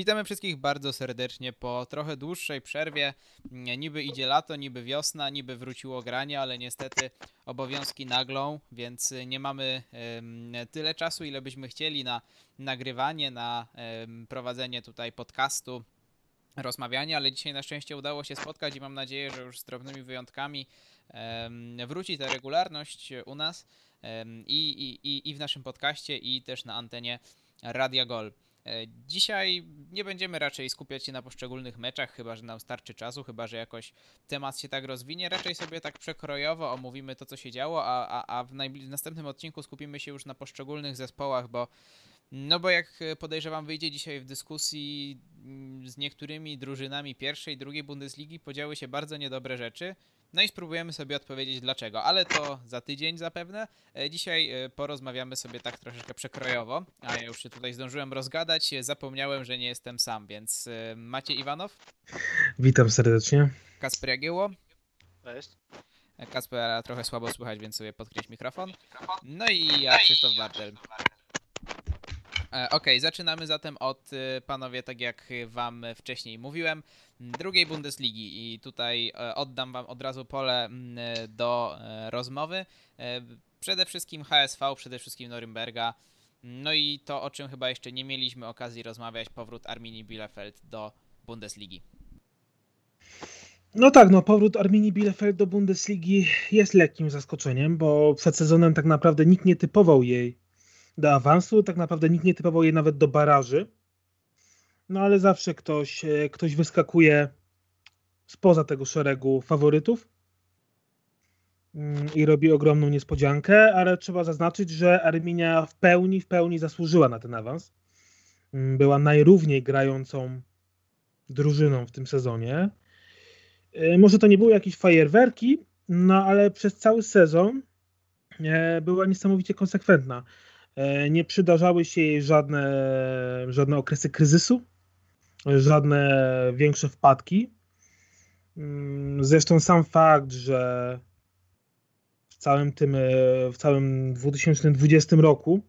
Witamy wszystkich bardzo serdecznie po trochę dłuższej przerwie. Niby idzie lato, niby wiosna, niby wróciło granie, ale niestety obowiązki naglą, więc nie mamy tyle czasu, ile byśmy chcieli na nagrywanie, na prowadzenie tutaj podcastu, rozmawianie, ale dzisiaj na szczęście udało się spotkać i mam nadzieję, że już z drobnymi wyjątkami wróci ta regularność u nas i, i, i w naszym podcaście, i też na antenie Radia Gol. E, dzisiaj nie będziemy raczej skupiać się na poszczególnych meczach, chyba że nam starczy czasu, chyba że jakoś temat się tak rozwinie. Raczej sobie tak przekrojowo omówimy to, co się działo, a, a, a w, w następnym odcinku skupimy się już na poszczególnych zespołach, bo no bo jak podejrzewam wyjdzie dzisiaj w dyskusji mm, z niektórymi drużynami pierwszej, drugiej Bundesligi podziały się bardzo niedobre rzeczy. No i spróbujemy sobie odpowiedzieć dlaczego, ale to za tydzień zapewne. E, dzisiaj e, porozmawiamy sobie tak troszeczkę przekrojowo, a ja już się tutaj zdążyłem rozgadać, zapomniałem, że nie jestem sam, więc e, Macie Iwanow. Witam serdecznie. Kasper Jagieło. Cześć. Kaspera trochę słabo słychać, więc sobie podkreś mikrofon. No i ja, Krzysztof Bartel. E, okej, okay, zaczynamy zatem od, e, panowie, tak jak wam wcześniej mówiłem, drugiej Bundesligi i tutaj e, oddam wam od razu pole do rozmowy. Przede wszystkim HSV, przede wszystkim Norymberga, no i to, o czym chyba jeszcze nie mieliśmy okazji rozmawiać, powrót Arminii Bielefeld do Bundesligi. No tak, no powrót Arminii Bielefeld do Bundesligi jest lekkim zaskoczeniem, bo przed sezonem tak naprawdę nikt nie typował jej do awansu. Tak naprawdę nikt nie typował jej nawet do baraży. No ale zawsze ktoś, e, ktoś wyskakuje spoza tego szeregu faworytów mm, i robi ogromną niespodziankę, ale trzeba zaznaczyć, że Arminia w pełni, w pełni zasłużyła na ten awans. Mm, była najrówniej grającą drużyną w tym sezonie. E, może to nie były jakieś fajerwerki, no ale przez cały sezon e, była niesamowicie konsekwentna. Nie przydarzały się jej żadne, żadne okresy kryzysu, żadne większe wpadki. Mm, zresztą sam fakt, że w całym tym, e, w całym 2020 roku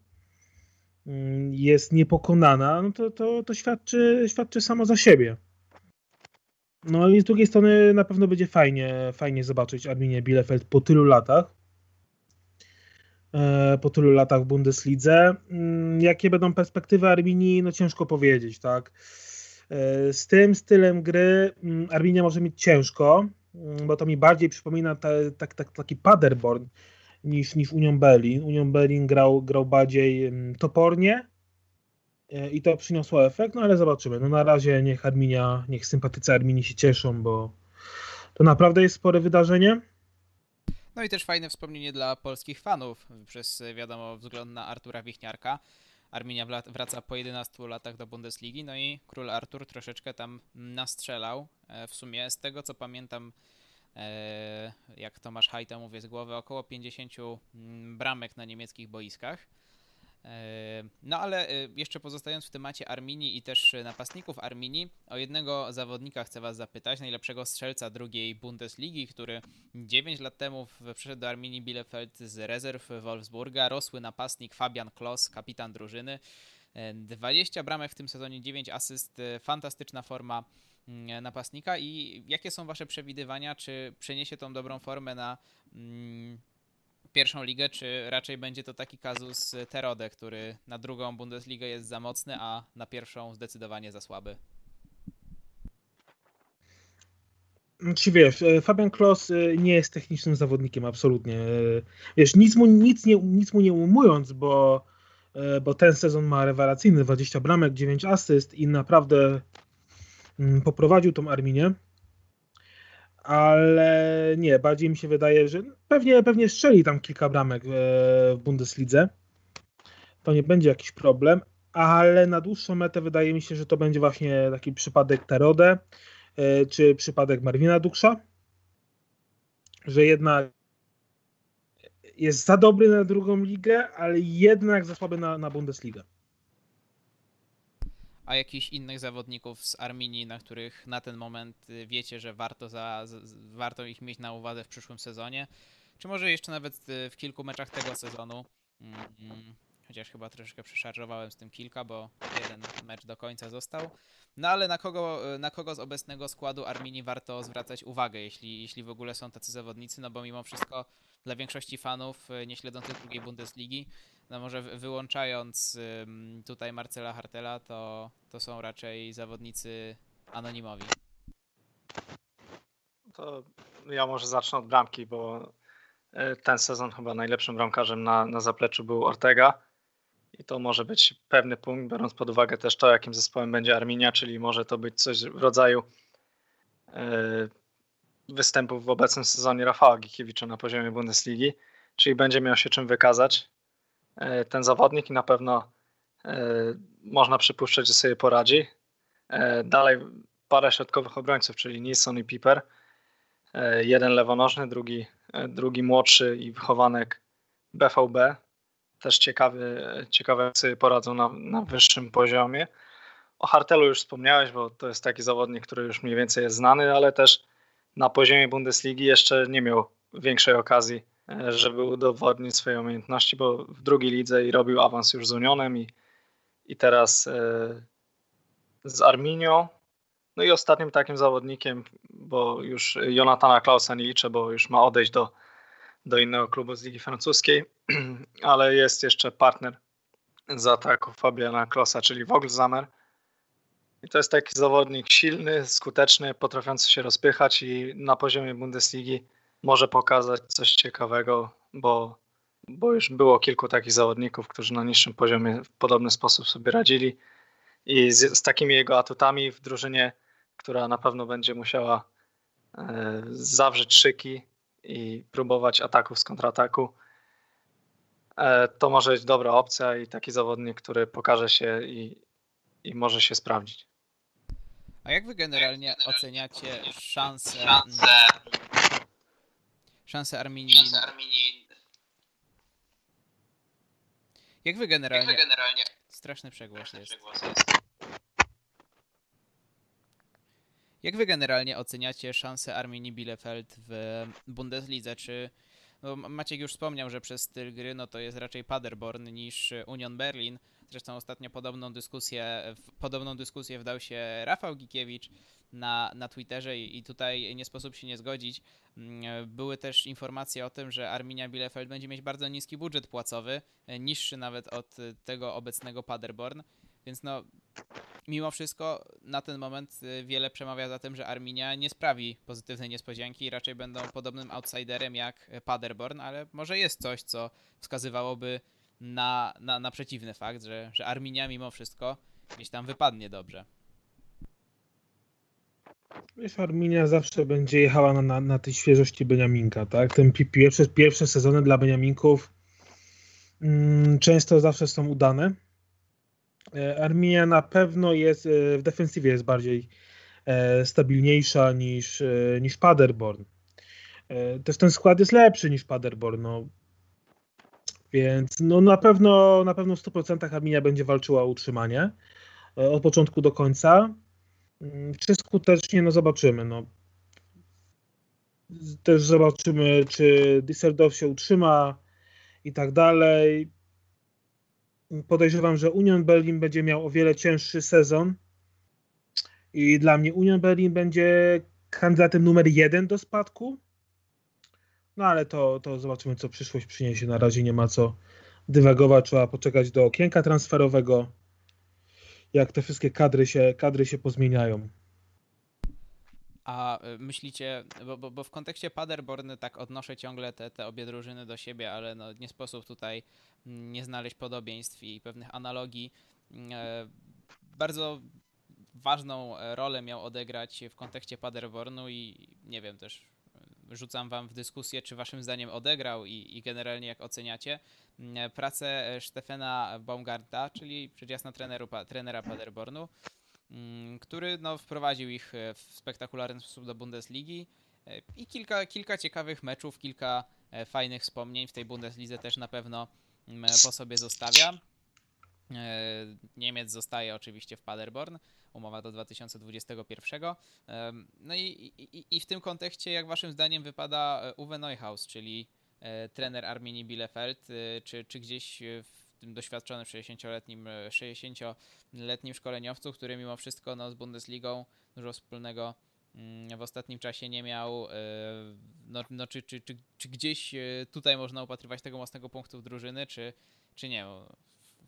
mm, jest niepokonana, no to, to, to świadczy, świadczy samo za siebie. No i z drugiej strony na pewno będzie fajnie, fajnie zobaczyć Arminię Bielefeld po tylu latach. E, po tylu latach w Bundeslidze. Mm, jakie będą perspektywy Arminii, no ciężko powiedzieć, tak. E, z tym stylem gry mm, Arminia może mieć ciężko, mm, bo to mi bardziej przypomina tak, tak, taki Paderborn niż, niż Union Berlin. Union Berlin grał, grał bardziej topornie e, i to przyniosło efekt, no ale zobaczymy. No na razie niech Arminia, niech sympatycy Arminii się cieszą, bo to naprawdę jest spore wydarzenie. No i też fajne wspomnienie dla polskich fanów przez, wiadomo, wzgląd na Artura Wichniarka. Arminia wraca po 11 latach do Bundesligi, no i król Artur troszeczkę tam nastrzelał. E, w sumie z tego co pamiętam, e, jak Tomasz Hajta mówię z głowy, około 50 mm, bramek na niemieckich boiskach. E, no ale e, jeszcze pozostając w temacie Arminii i też napastników Arminii, o jednego zawodnika chcę Was zapytać, najlepszego strzelca drugiej Bundesligi, który 9 lat temu przyszedł do Arminii Bielefeld z rezerw Wolfsburga, rosły napastnik Fabian Klos, kapitan drużyny. 20 e, bramek w tym sezonie, 9 asyst, fantastyczna forma napastnika. I jakie są Wasze przewidywania, czy przeniesie tą dobrą formę na mm, pierwszą ligę, czy raczej będzie to taki kazus Terode, który na drugą Bundesligę jest za mocny, a na pierwszą zdecydowanie za słaby? Czy wiesz, e, Fabian Klos e, nie jest technicznym zawodnikiem, absolutnie. E, wiesz, nic mu, nic nie, nic mu nie umując, bo, bo ten sezon ma rewelacyjny 20 bramek, 9 asyst i naprawdę mm, poprowadził tą Arminię ale nie, bardziej mi się wydaje, że pewnie, pewnie strzeli tam kilka bramek w Bundeslidze. To nie będzie jakiś problem, ale na dłuższą metę wydaje mi się, że to będzie właśnie taki przypadek Terode e, czy przypadek Marwina Duksza, że jednak jest za dobry na drugą ligę, ale jednak za słaby na, na Bundesligę a jakichś innych zawodników z Arminii, na których na ten moment y, wiecie, że warto, za, warto ich mieć na uwadze w przyszłym sezonie? Czy może jeszcze nawet y, w kilku meczach tego sezonu? Mm, chociaż chyba troszeczkę przeszarżowałem z tym kilka, bo jeden mecz do końca został. No ale na kogo, na kogo z obecnego składu Arminii warto zwracać uwagę, jeśli, jeśli w ogóle są tacy zawodnicy, no bo mimo wszystko dla większości fanów y, nie śledzących drugiej Bundesligi, no może wyłączając tutaj Marcela Hartela, to, to są raczej zawodnicy anonimowi. To ja może zacznę od bramki, bo e, ten sezon chyba najlepszym bramkarzem na, na zapleczu był Ortega. I to może być pewny punkt, biorąc pod uwagę też to, jakim zespołem będzie Arminia, czyli może to być coś w rodzaju e, występów w obecnym sezonie Rafała Gikiewicza na poziomie Bundesligi, czyli będzie miał się czym wykazać e, ten zawodnik i na pewno można przypuszczać, że sobie poradzi. Dalej para środkowych obrońców, czyli Nilsson i Piper. E, jeden lewonożny, drugi, e, drugi młodszy i wychowanek BVB. Też ciekawy, ciekawe jak sobie poradzą na, na wyższym poziomie. O Hartelu już wspomniałeś, bo to jest taki zawodnik, który już mniej więcej jest znany, ale też na poziomie Bundesligi jeszcze nie miał większej okazji, e, żeby udowodnić swoje umiejętności, bo w drugiej lidze i robił awans już z Unionem i, i teraz z Arminią no i ostatnim takim zawodnikiem, bo już Jonathana Klausa nie liczę, bo już ma odejść do, do innego klubu z Ligi Francuskiej, ale jest jeszcze partner z ataku Fabiana Klausa, czyli Vogelsammer. I to jest taki zawodnik silny, skuteczny, potrafiący się rozpychać i na poziomie Bundesligi może pokazać coś ciekawego, bo, bo już było kilku takich zawodników, którzy na niższym poziomie w podobny sposób sobie radzili. I z, z takimi jego atutami w drużynie która na pewno będzie musiała e, zawrzeć szyki i próbować ataków z kontrataku. E, to może być dobra opcja i taki zawodnik, który pokaże się i, i może się sprawdzić. A jak wy generalnie oceniacie szanse, szanse Arminii? Jak wy generalnie... Straszny przegłos jest. Jak wy generalnie oceniacie szanse Arminii Bielefeld w Bundeslidze? Czy no Maciek już wspomniał, że przez styl gry no to jest raczej Paderborn niż Union Berlin. Zresztą ostatnio podobną dyskusję, w podobną dyskusję wdał się Rafał Gikiewicz na, na Twitterze i, i tutaj nie sposób się nie zgodzić. Mm, były też informacje o tym, że Arminia Bielefeld będzie mieć bardzo niski budżet płacowy, niższy nawet od tego obecnego Paderborn. Więc no, mimo wszystko na ten moment y, wiele przemawia za tym, że Arminia nie sprawi pozytywnej niespodzianki i raczej będą podobnym outsiderem jak Paderborn, ale może jest coś, co wskazywałoby na, na, na przeciwny fakt, że, że Arminia mimo wszystko gdzieś tam wypadnie dobrze. Wiesz, Arminia zawsze będzie jechała na, na, na tej świeżości Beniaminka, tak? Ten pierwsze, pierwsze sezony dla Beniaminków mm, często zawsze są udane E, Arminia na pewno jest e, w defensywie jest bardziej e, stabilniejsza niż, niż Paderborn. Też ten skład jest lepszy niż Paderborn. No. Więc no na pewno na pewno w 100% Arminia będzie walczyła o utrzymanie od początku do końca. Mm, czy skutecznie, no zobaczymy. No. Też zobaczymy, czy Düsseldorf się utrzyma i tak dalej podejrzewam, że Union Berlin będzie miał o wiele cięższy sezon i dla mnie Union Berlin będzie kandydatem numer jeden do spadku. No ale to, to zobaczymy, co przyszłość przyniesie. Na razie nie ma co dywagować, trzeba poczekać do okienka transferowego, jak te wszystkie kadry się, kadry się pozmieniają. A y, myślicie, bo, bo, bo, w kontekście Paderborn tak odnoszę ciągle te, te obie drużyny do siebie, ale no nie sposób tutaj mm, nie znaleźć podobieństw i pewnych analogii. Mm, e, bardzo ważną e, rolę miał odegrać w kontekście Paderbornu i nie wiem też rzucam wam w dyskusję, czy waszym zdaniem odegrał i, i generalnie jak oceniacie mm, pracę Stefana Baumgarta, czyli rzecz jasna treneru, trenera Paderbornu, Mm, który no, wprowadził ich e, w spektakularny sposób do Bundesligi e, i kilka, kilka ciekawych meczów, kilka e, fajnych wspomnień w tej Bundeslidze też na pewno mm, po sobie zostawia. Niemiec zostaje oczywiście w Paderborn, umowa do 2021. No i, i, i w tym kontekście, jak waszym zdaniem wypada Uwe Neuhaus, czyli trener Arminii Bielefeld, czy, czy gdzieś w tym doświadczonym 60-letnim 60-letnim szkoleniowcu, który mimo wszystko no, z Bundesligą dużo wspólnego mm, w ostatnim czasie nie miał. No, no czy, czy, czy, czy gdzieś tutaj można upatrywać tego mocnego punktu w drużyny, czy, czy nie?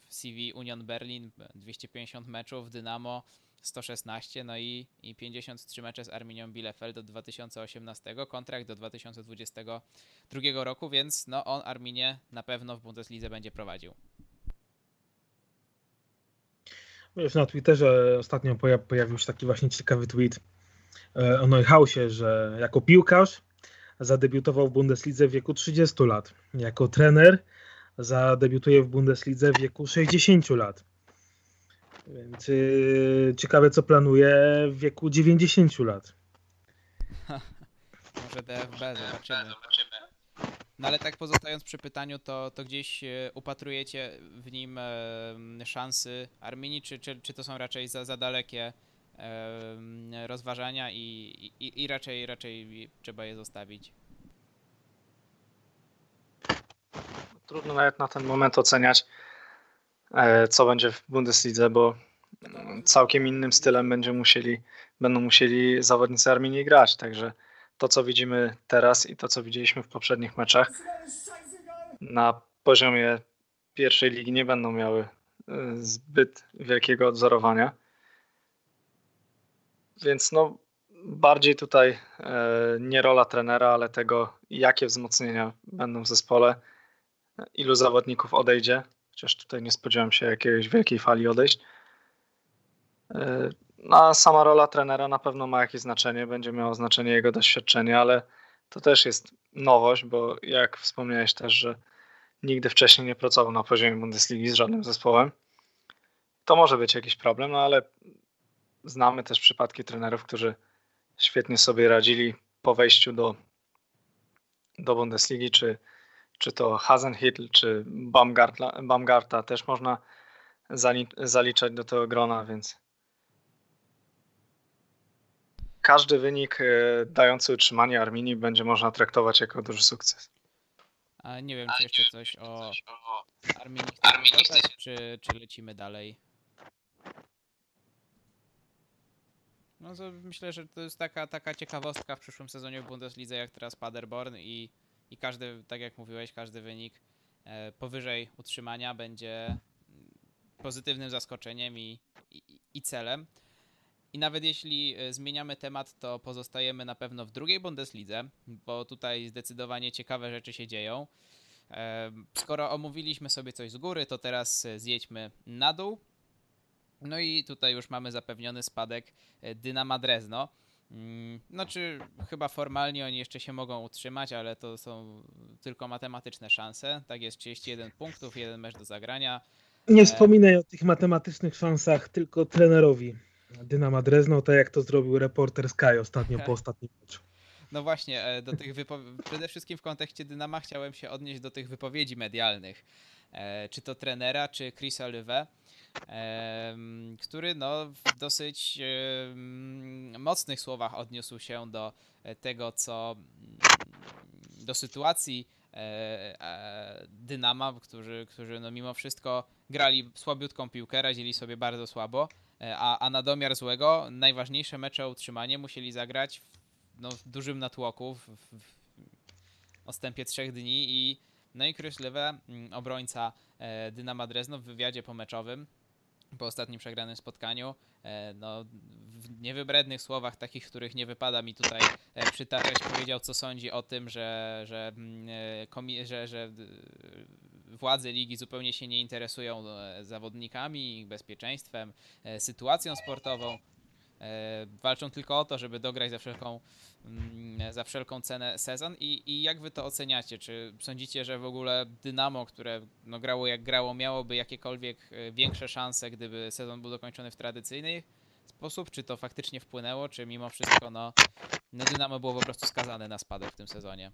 W CV Union Berlin 250 meczów, Dynamo 116, no i, i 53 mecze z Arminią Bielefeld do 2018, kontrakt do 2022 roku, więc no on Arminie na pewno w Bundeslidze będzie prowadził. Wiesz, na Twitterze ostatnio pojawił się taki właśnie ciekawy tweet e, o Neuhausie, że jako piłkarz zadebiutował w Bundeslidze w wieku 30 lat. Jako trener zadebiutuje w Bundeslidze w wieku 60 lat. Więc yy, ciekawe, co planuje w wieku 90 lat. Może DFB, zobaczymy. No ale tak pozostając przy pytaniu, to, to gdzieś e, upatrujecie w nim e, szansy Arminii, czy, czy, czy to są raczej za, za dalekie e, rozważania i, i, i raczej, raczej trzeba je zostawić? Trudno nawet na ten moment oceniać. E, co będzie w Bundeslidze, bo całkiem innym stylem będzie musieli, będą musieli zawodnicy Arminii grać. Także to, co widzimy teraz i to, co widzieliśmy w poprzednich meczach, na poziomie pierwszej ligi nie będą miały e, zbyt wielkiego odzorowania. Więc no, bardziej tutaj e, nie rola trenera, ale tego, jakie wzmocnienia będą w zespole, ilu zawodników odejdzie, chociaż tutaj nie spodziewam się jakiejś wielkiej fali odejść. E, no, a sama rola trenera na pewno ma jakieś znaczenie, będzie miało znaczenie jego doświadczenie, ale to też jest nowość, bo jak wspomniałeś też, że nigdy wcześniej nie pracował na poziomie Bundesligi z żadnym zespołem. To może być jakiś problem, no ale znamy też przypadki trenerów, którzy świetnie sobie radzili po wejściu do, do Bundesligi, czy czy to Hasenhitl, czy Baumgartla, Baumgarta też można zaliczać do tego grona, więc każdy wynik e, dający utrzymanie Arminii będzie można traktować jako duży sukces. A nie wiem, czy jeszcze coś o Arminii chcemy dodać, czy, czy lecimy dalej? No to myślę, że to jest taka, taka ciekawostka w przyszłym sezonie w Bundeslidze, jak teraz Paderborn i i każdy, tak jak mówiłeś, każdy wynik e, powyżej utrzymania będzie pozytywnym zaskoczeniem i, i, i celem. I nawet jeśli e, zmieniamy temat, to pozostajemy na pewno w drugiej Bundeslidze, bo tutaj zdecydowanie ciekawe rzeczy się dzieją. E, skoro omówiliśmy sobie coś z góry, to teraz zjedźmy na dół. No i tutaj już mamy zapewniony spadek Dynama Drezno. Mm, znaczy, chyba formalnie oni jeszcze się mogą utrzymać, ale to są tylko matematyczne szanse. Tak jest 31 punktów, jeden mecz do zagrania. Nie wspominaj o tych matematycznych szansach tylko trenerowi Dynama Drezno, tak jak to zrobił reporter Sky ostatnio po ostatnim meczu. No właśnie, e, do tych wypo... przede wszystkim w kontekście Dynama chciałem się odnieść do tych wypowiedzi medialnych. E, czy to trenera, czy Chrisa Löwe który no, w dosyć mocnych słowach odniósł się do e, tego, co do sytuacji e, e, Dynama, którzy, którzy no mimo wszystko grali słabiutką piłkę, radzili sobie bardzo słabo, a, a na domiar złego najważniejsze mecze o utrzymanie musieli zagrać w, no, w dużym natłoku, w, w, odstępie trzech dni i no i Lewe, obrońca Dynama Drezno w wywiadzie pomeczowym po ostatnim przegranym spotkaniu. E, no, w niewybrednych słowach, takich, których nie wypada mi tutaj e, przytaczać, powiedział, co sądzi o tym, że, że, mm, e, że, że władze ligi zupełnie się nie interesują zawodnikami, ich bezpieczeństwem, sytuacją sportową. E, walczą tylko o to, żeby dograć za wszelką, mm, za wszelką cenę sezon I, i jak wy to oceniacie? Czy sądzicie, że w ogóle Dynamo, które no, grało jak grało, miałoby jakiekolwiek e, większe szanse, gdyby sezon był dokończony w tradycyjny sposób? Czy to faktycznie wpłynęło, czy mimo wszystko no, no Dynamo było po prostu skazane na spadek w tym sezonie?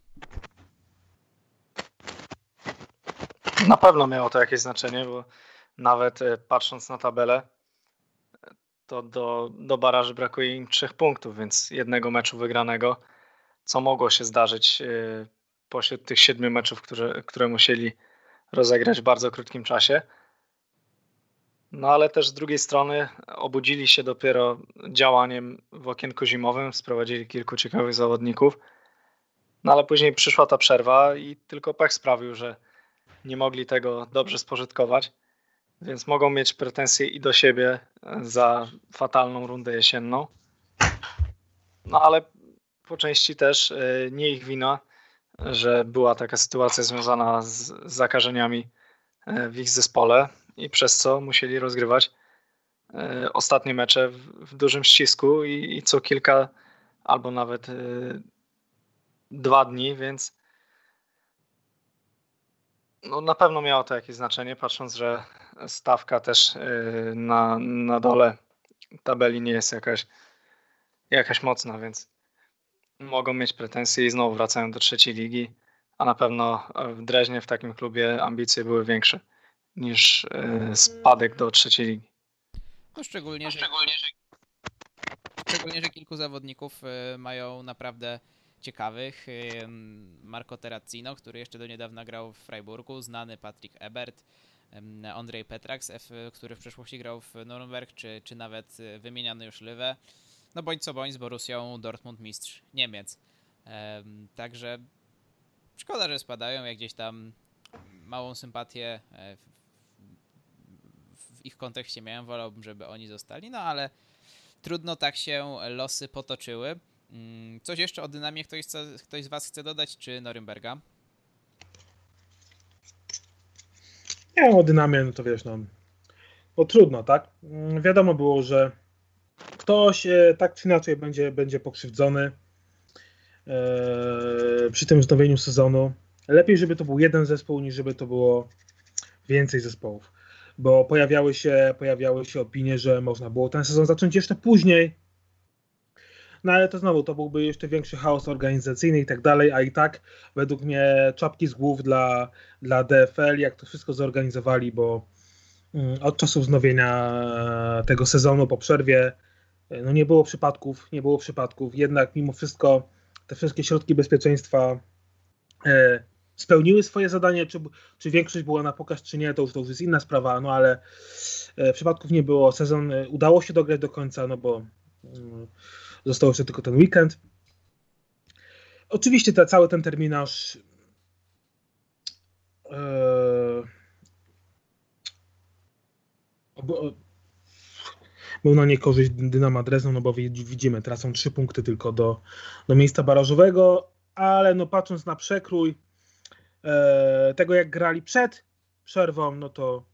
Na pewno miało to jakieś znaczenie, bo nawet e, patrząc na tabelę, to do, do baraży brakuje im trzech punktów, więc jednego meczu wygranego, co mogło się zdarzyć e, pośród tych siedmiu meczów, które, które musieli rozegrać w bardzo krótkim czasie. No ale też z drugiej strony obudzili się dopiero działaniem w okienku zimowym, sprowadzili kilku ciekawych zawodników. No ale później przyszła ta przerwa i tylko pech sprawił, że nie mogli tego dobrze spożytkować, więc mogą mieć pretensje i do siebie za fatalną rundę jesienną. No ale po części też e, nie ich wina, że była taka sytuacja związana z zakażeniami e, w ich zespole i przez co musieli rozgrywać e, ostatnie mecze w, dużym ścisku i, i co kilka albo nawet dwa dni, więc no na pewno miało to jakieś znaczenie, patrząc, że stawka też na, na dole tabeli nie jest jakaś, jakaś mocna, więc mogą mieć pretensje i znowu wracają do trzeciej ligi, a na pewno w Dreźnie w takim klubie ambicje były większe niż e, spadek do trzeciej ligi. No szczególnie, że, szczególnie, że kilku zawodników e, mają naprawdę ciekawych. E, Marco Terracino, który jeszcze do niedawna grał w Freiburgu, znany Patrick Ebert, Andrzej Petrax, który w przeszłości grał w Nürnberg, czy, czy nawet wymieniany już Lywe no bądź co bądź z Borussią Dortmund mistrz Niemiec. Także szkoda, że spadają, jak gdzieś tam małą sympatię e, w, w ich kontekście miałem, wolałbym, żeby oni zostali, no ale trudno tak się losy potoczyły. Mm, coś jeszcze o dynamie ktoś, ktoś z Was chce dodać, czy Norymberga? Nie, o dynamie, no to wiesz, no, bo trudno, tak? Mm, wiadomo było, że ktoś tak czy inaczej będzie, będzie pokrzywdzony e, przy tym wznowieniu sezonu. Lepiej, żeby to był jeden zespół, niż żeby to było więcej zespołów. Bo pojawiały się, pojawiały się opinie, że można było ten sezon zacząć jeszcze później. No ale to znowu, to byłby jeszcze większy chaos organizacyjny i tak dalej, a i tak według mnie czapki z głów dla, dla DFL, jak to wszystko zorganizowali, bo mm, od czasu wznowienia tego sezonu po przerwie no nie było przypadków, nie było przypadków, jednak mimo wszystko te wszystkie środki bezpieczeństwa e, spełniły swoje zadanie, czy, czy większość była na pokaz, czy nie, to już, to już jest inna sprawa, no ale e, przypadków nie było. Sezon e, udało się dograć do końca, no bo mm, został jeszcze tylko ten weekend. Oczywiście te, cały ten terminarz był na niekorzyść Dynama Dresden, no bo widzimy, tracą trzy punkty tylko do, do miejsca barażowego, ale no patrząc na przekrój e, tego, jak grali przed przerwą, no to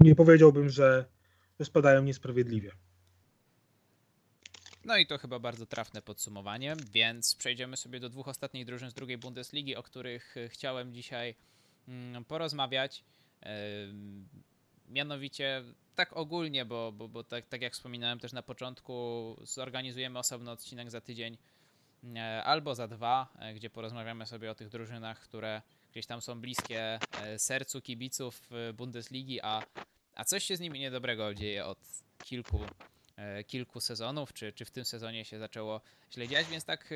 nie powiedziałbym, że spadają niesprawiedliwie. No i to chyba bardzo trafne podsumowanie, więc przejdziemy sobie do dwóch ostatnich drużyn z drugiej Bundesligi, o których chciałem dzisiaj mm, porozmawiać. Mianowicie tak ogólnie, bo, bo, bo tak, tak jak wspominałem też na początku, zorganizujemy osobny odcinek za tydzień e, albo za dwa, e, gdzie porozmawiamy sobie o tych drużynach, które gdzieś tam są bliskie e, sercu kibiców Bundesligi, a, a coś się z nimi niedobrego dzieje od kilku, kilku sezonów, czy, czy w tym sezonie się zaczęło źle dziać, więc tak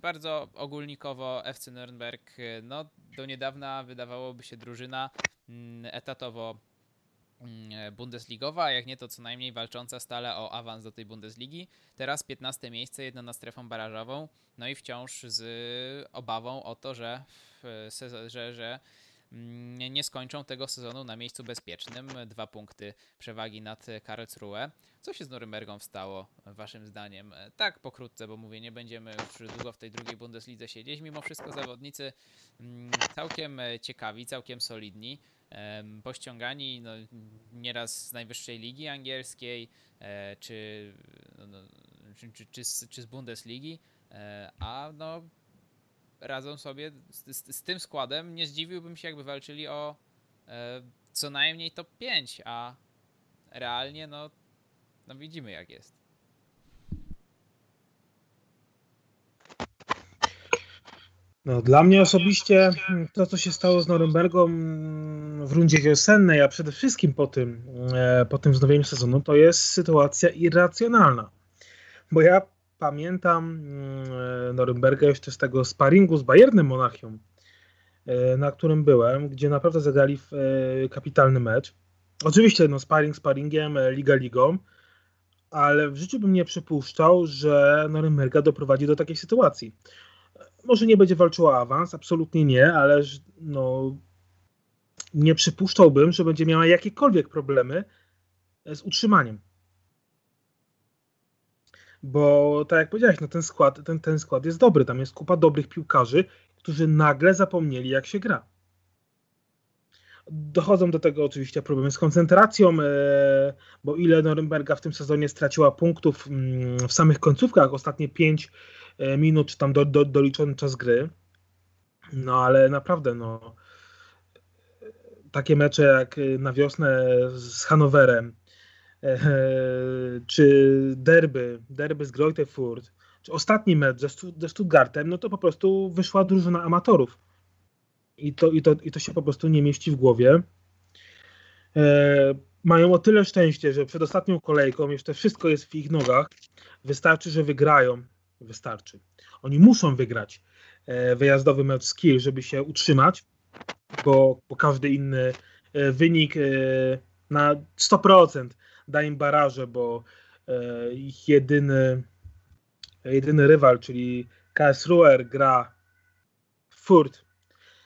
bardzo ogólnikowo FC Nürnberg, no do niedawna wydawałoby się drużyna mm, etatowo Mm, e, Bundesligowa, jak nie to co najmniej walcząca stale o awans do tej Bundesligi. Teraz 15 miejsce, jedno na strefą barażową, no i wciąż z obawą o to, że, że, że nie skończą tego sezonu na miejscu bezpiecznym. Dwa punkty przewagi nad Karlsruhe. Co się z Norymbergą stało, waszym zdaniem? E, tak pokrótce, bo mówię, nie będziemy już długo w tej drugiej Bundeslidze siedzieć. Mimo wszystko zawodnicy mm, całkiem ciekawi, całkiem solidni pościągani no, nieraz z najwyższej ligi angielskiej, e, czy, no, no, czy, czy, czy, z, czy z Bundesligi, e, a no, radzą sobie z, z, z, tym składem. Nie zdziwiłbym się, jakby walczyli o e, co najmniej top 5, a realnie no, no widzimy jak jest. No, dla mnie osobiście to, co się stało z Norymbergą w rundzie wiosennej, a przede wszystkim po tym, e, po tym wznowieniu sezonu, to jest sytuacja irracjonalna. Bo ja pamiętam mm, Norymberga jeszcze z tego sparingu z Bayernem Monachium na którym byłem, gdzie naprawdę zagrali w kapitalny mecz. Oczywiście no, sparring sparingiem, liga ligą, ale w życiu bym nie przypuszczał, że Norymberga doprowadzi do takiej sytuacji. Może nie będzie walczyła awans, absolutnie nie, ale no, nie przypuszczałbym, że będzie miała jakiekolwiek problemy z utrzymaniem. Bo tak jak powiedziałeś, no ten skład, ten, ten skład jest dobry. Tam jest kupa dobrych piłkarzy, którzy nagle zapomnieli, jak się gra. Dochodzą do tego oczywiście problemy z koncentracją, e, bo ile Norymberga w tym sezonie straciła punktów mm, w samych końcówkach, ostatnie 5 e, minut, czy tam do, do, doliczony czas gry. No ale naprawdę, no takie mecze jak na wiosnę z Hanowerem, e, czy derby, derby z Greuther Furt, czy ostatni mecz ze, ze Stuttgartem, no to po prostu wyszła drużyna amatorów i to, i to, i to się po prostu nie mieści w głowie. E, mają o tyle szczęście, że przed ostatnią kolejką jeszcze wszystko jest w ich nogach. Wystarczy, że wygrają. Wystarczy. Oni muszą wygrać e, wyjazdowy mecz z Kiel, żeby się utrzymać, bo, bo każdy inny e, wynik e, na 100% da im baraże, bo e, ich jedyny, jedyny rywal, czyli KS gra Furt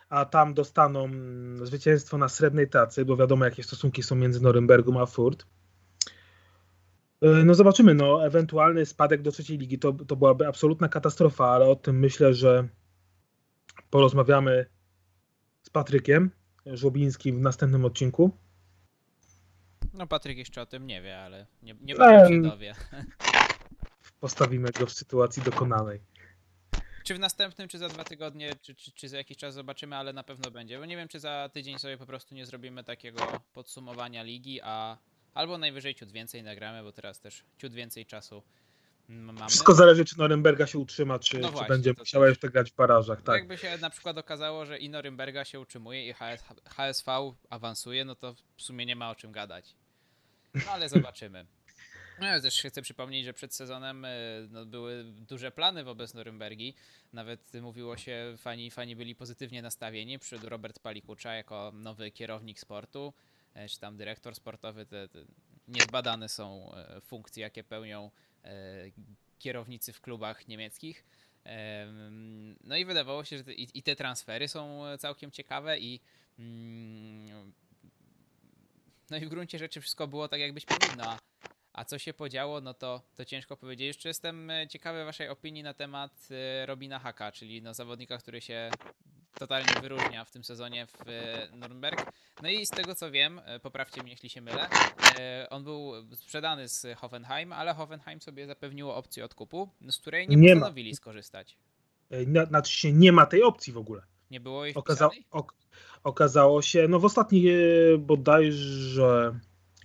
a tam dostaną zwycięstwo na srebrnej tacy, bo wiadomo jakie stosunki są między Norymbergum a Furt. E, no zobaczymy, no ewentualny spadek do trzeciej ligi to, to byłaby absolutna katastrofa, ale o tym myślę, że porozmawiamy z Patrykiem Żłobińskim w następnym odcinku. No Patryk jeszcze o tym nie wie, ale nie, nie um, się dowie. Postawimy go w sytuacji dokonanej. Czy w następnym, czy za dwa tygodnie, czy, czy, czy, za jakiś czas zobaczymy, ale na pewno będzie. Bo nie wiem, czy za tydzień sobie po prostu nie zrobimy takiego podsumowania ligi, a albo najwyżej ciut więcej nagramy, bo teraz też ciut więcej czasu mamy. Wszystko zależy, czy Norymberga się utrzyma, czy, no właśnie, czy będzie musiała też. jeszcze grać w barażach. Tak. Jakby się na przykład okazało, że i Norymberga się utrzymuje i HS, HSV awansuje, no to w sumie nie ma o czym gadać. Ale zobaczymy. No, też chcę przypomnieć, że przed sezonem e, no, były duże plany wobec Norymbergi. Nawet mówiło się, fani, fani byli pozytywnie nastawieni. Przyszedł Robert Palikucza jako nowy kierownik sportu, e, czy tam dyrektor sportowy. Te, te niezbadane są e, funkcje, jakie pełnią kierownicy w klubach niemieckich. No i wydawało się, że te, i, i te transfery są całkiem ciekawe i mm, no i w gruncie rzeczy wszystko było tak, jakbyś powinno. A co się podziało, no to, to ciężko powiedzieć. Jeszcze jestem e, ciekawy waszej opinii na temat e, Robina Haka, czyli no zawodnika, który się totalnie wyróżnia w tym sezonie w e, Nürnberg. No i z tego co wiem, poprawcie mnie jeśli się mylę, on był sprzedany z Hoffenheim, ale Hoffenheim sobie zapewniło opcję odkupu, z której nie, nie postanowili ma. skorzystać. Znaczy się nie ma tej opcji w ogóle. Nie było jej Okaza ok Okazało się, no w ostatnich bodajże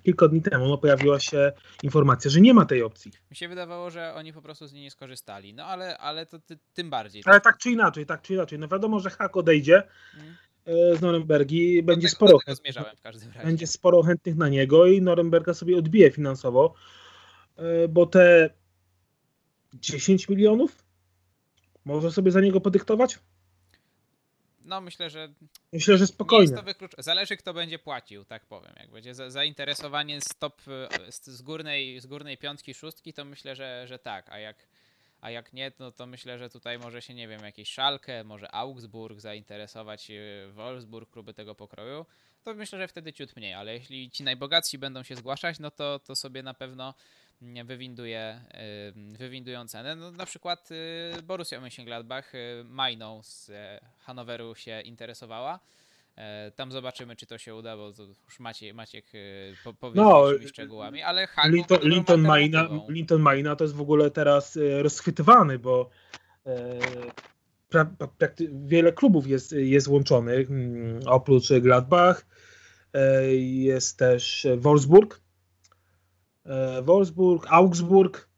kilka dni temu no, pojawiła się informacja, że nie ma tej opcji. Mi się wydawało, że oni po prostu z niej nie skorzystali. No ale, ale to ty, tym bardziej. Ale tak? tak czy inaczej, tak czy inaczej. No wiadomo, że hak odejdzie hmm. z Norymbergi. Będzie tego, sporo, razie. będzie sporo chętnych na niego i Norymberga sobie odbije finansowo, e, bo te 10 milionów może sobie za niego podyktować? No myślę, że. Myślę, że spokojnie. Zależy, kto będzie płacił, tak powiem. Jak będzie zainteresowanie z top, z górnej, z górnej piątki, szóstki, to myślę, że, że tak. A jak, a jak nie, no to myślę, że tutaj może się, nie wiem, jakieś Szalkę, może Augsburg zainteresować, e, Wolfsburg, kluby tego pokroju. To myślę, że wtedy ciut mniej, ale jeśli ci najbogatsi będą się zgłaszać, no to, to sobie na pewno wywinduje, wywindują cenę. No, na przykład y, Borussia Mönchengladbach y, Majną z e, Hanoweru się interesowała. E, tam zobaczymy, czy to się uda, bo już Maciek, Maciek y, po, powie no, szczegółami, ale Linton, Linton, Maina, Linton Maina to jest w ogóle teraz rozchwytywany, bo pra, pra, wiele klubów jest, jest łączonych, mm, oprócz Gladbach e, jest też Wolfsburg, E, Wolfsburg, Augsburg.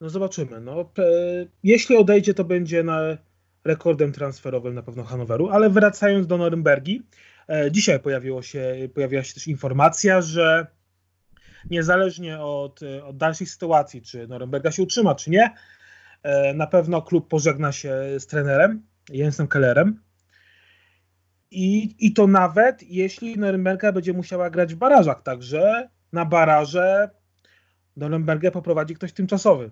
No zobaczymy. No, jeśli odejdzie, to będzie na rekordem transferowym na pewno Hanoweru, ale wracając do Norymbergi, e, dzisiaj pojawiło się, pojawiła się też informacja, że niezależnie od, od dalszej sytuacji, czy Norymberga się utrzyma, czy nie, e, na pewno klub pożegna się z trenerem Jensem Kellerem. I, I to nawet jeśli Norymberga będzie musiała grać w barażach, także na baraże Norymbergę poprowadzi ktoś tymczasowy.